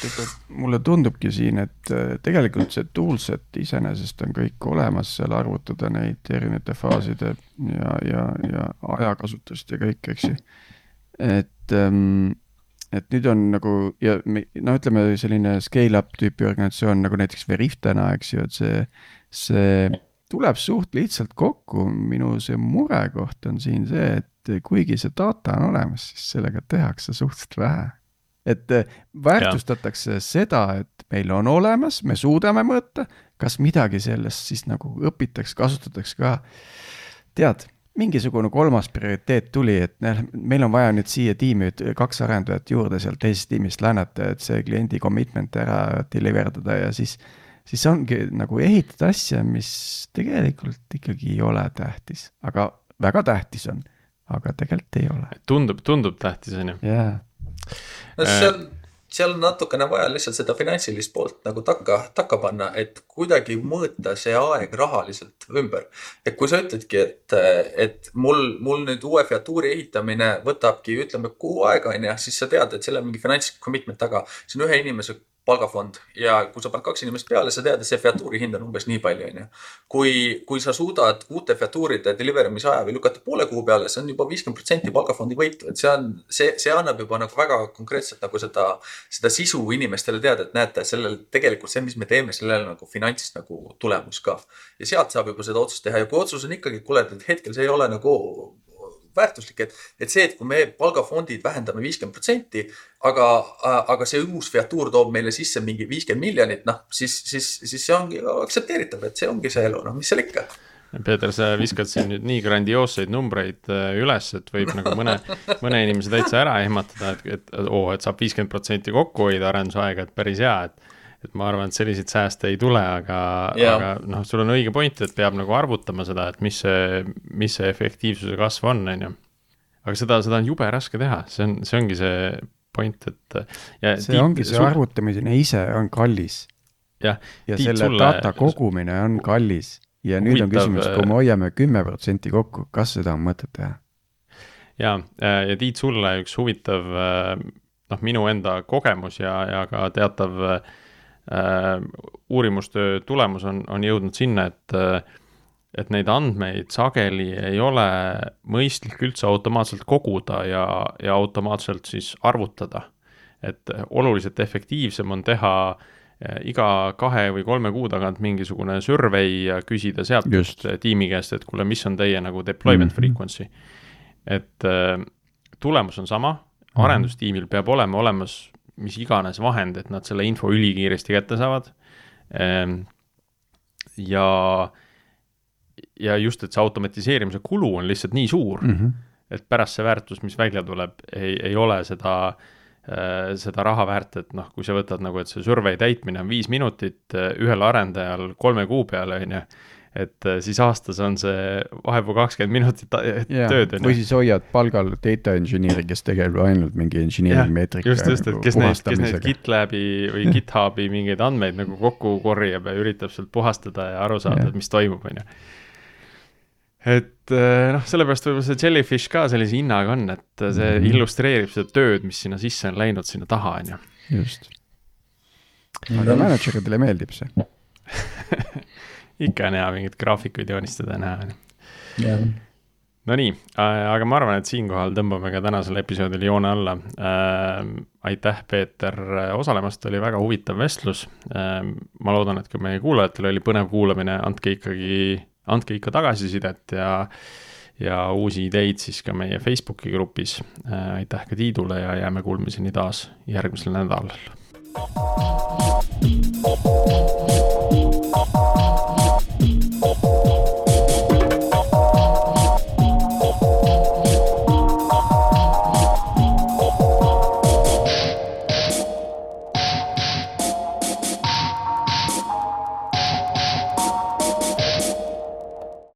mulle tundubki siin, et äh, tegelikult see toolset iseenesest on kõik olemas seal arvutada neid erinevate faaside ja, ja, ja ajakasutust ja kõik, eks ju. et, ähm, et nüüd on nagu ja no ütleme, selline scale-up tüüpi organisatsioon nagu näiteks Veriff täna, eks ju, et see, see tuleb suht lihtsalt kokku, minu see murekoht on siin see, et kuigi see data on olemas, siis sellega tehakse suhteliselt vähe. et äh, väärtustatakse ja. seda, et meil on olemas, me suudame mõõta, kas midagi sellest siis nagu õpitakse, kasutatakse ka. tead, mingisugune kolmas prioriteet tuli, et noh, meil on vaja nüüd siia tiimi kaks arendajat juurde sealt teisest tiimist läänata, et see kliendi commitment ära deliver dada ja siis siis ongi nagu ehitada asja, mis tegelikult ikkagi ei ole tähtis, aga väga tähtis on aga tegelikult ei ole. tundub, tundub tähtis, on ju. jaa. no seal, seal on natukene vaja lihtsalt seda finantsilist poolt nagu takka, takka panna, et kuidagi mõõta see aeg rahaliselt ümber. et kui sa ütledki, et, et mul, mul nüüd uue featuuri ehitamine võtabki, ütleme kuu aega, on ju, siis sa tead, et seal on mingi finants commitment taga. see on ühe inimese palgafond ja kui sa paned kaks inimest peale, sa tead, et see featuuri hind on umbes nii palju, onju. kui, kui sa suudad uute featuuride deliver imise aja või lükata poole kuu peale, see on juba viiskümmend protsenti palgafondi võitu, et see on, see, see annab juba nagu väga konkreetselt nagu seda, seda sisu inimestele teada, et näete, sellel tegelikult see, mis me teeme, sellel nagu finants nagu tulemus ka. ja sealt saab juba seda otsust teha ja kui otsus on ikkagi, kuule, et hetkel see ei ole nagu väärtuslik, et, et see, et kui me palgafondid vähendame viiskümmend protsenti, aga, aga see uus featuur toob meile sisse mingi viiskümmend miljonit, noh, siis, siis, siis see ongi aktsepteeritav, et see ongi see elu, noh, mis seal ikka Peeter, sa viskad siin nüüd nii grandioosseid numbreid äh, üles, et võib nagu mõne, mõne inimese täitsa ära ehmatada, et, et oo, et saab viiskümmend protsenti kokku hoida arendusaega, et päris hea, et et ma arvan, et selliseid sääste ei tule, aga, aga noh, sul on õige point, et peab nagu arvutama seda, et mis see, mis see efektiivsuse kasv on, on ju. aga seda, seda on jube raske teha, see on, see ongi see point, et. see tiip, ongi, see sul... arvutamine ise on kallis. ja, ja selle sulle... data kogumine on kallis ja nüüd huvitav... on küsimus, kui me hoiame kümme protsenti kokku, kas seda on mõtet teha? ja, ja Tiit, sulle üks huvitav noh, minu enda kogemus ja, ja ka teatav äh, Äh, uurimustöö tulemus on, on jõudnud sinna, et äh, et neid andmeid sageli ei ole mõistlik üldse automaatselt koguda ja, ja automaatselt siis arvutada. et oluliselt efektiivsem on teha äh, iga kahe või kolme kuu tagant mingisugune survey ja küsida sealt Just. tiimi käest, et kuule, mis on teie nagu deployment mm -hmm. frequency. et tulemus on sama, mhm. arendustiimil peab olema olemas mis iganes vahend, et nad selle info ülikiiresti kätte saavad. Ehm, ja, ja just, et see automatiseerimise kulu on lihtsalt nii suur mm, -hmm. et pärast see väärtus, mis välja tuleb, ei, ei ole seda äh, seda raha väärt, et noh, kui sa võtad nagu, et see survey täitmine on viis minutit äh, ühel arendajal kolme kuu peale, on ju et äh, siis aastas on see vahepeal kakskümmend minutit yeah. tööd. või siis hoiad palgal data engineer'i, kes tegeleb ainult mingi engineering meetrika. just, just, et kes neid, kes neid GitLabi või GitHubi mingeid andmeid nagu kokku korjab ja üritab sealt puhastada ja aru saada yeah., et mis toimub, on ju. et äh, noh, sellepärast võib-olla see Jellyfish ka sellise hinnaga on, et see mm -hmm. illustreerib seda tööd, mis sinna sisse on läinud, sinna taha, on ju. just. aga mänedžeridele meeldib see ikka on hea mingeid graafikuid joonistada ja näha. Nonii, äh, aga ma arvan, et siinkohal tõmbame ka tänasel episoodil joone alla äh,. aitäh, Peeter, osalemast, oli väga huvitav vestlus äh,. ma loodan, et ka meie kuulajatel oli põnev kuulamine, andke ikkagi, andke ikka tagasisidet ja ja uusi ideid siis ka meie Facebooki grupis äh,. aitäh ka Tiidule ja jääme kuulmiseni taas järgmisel nädalal.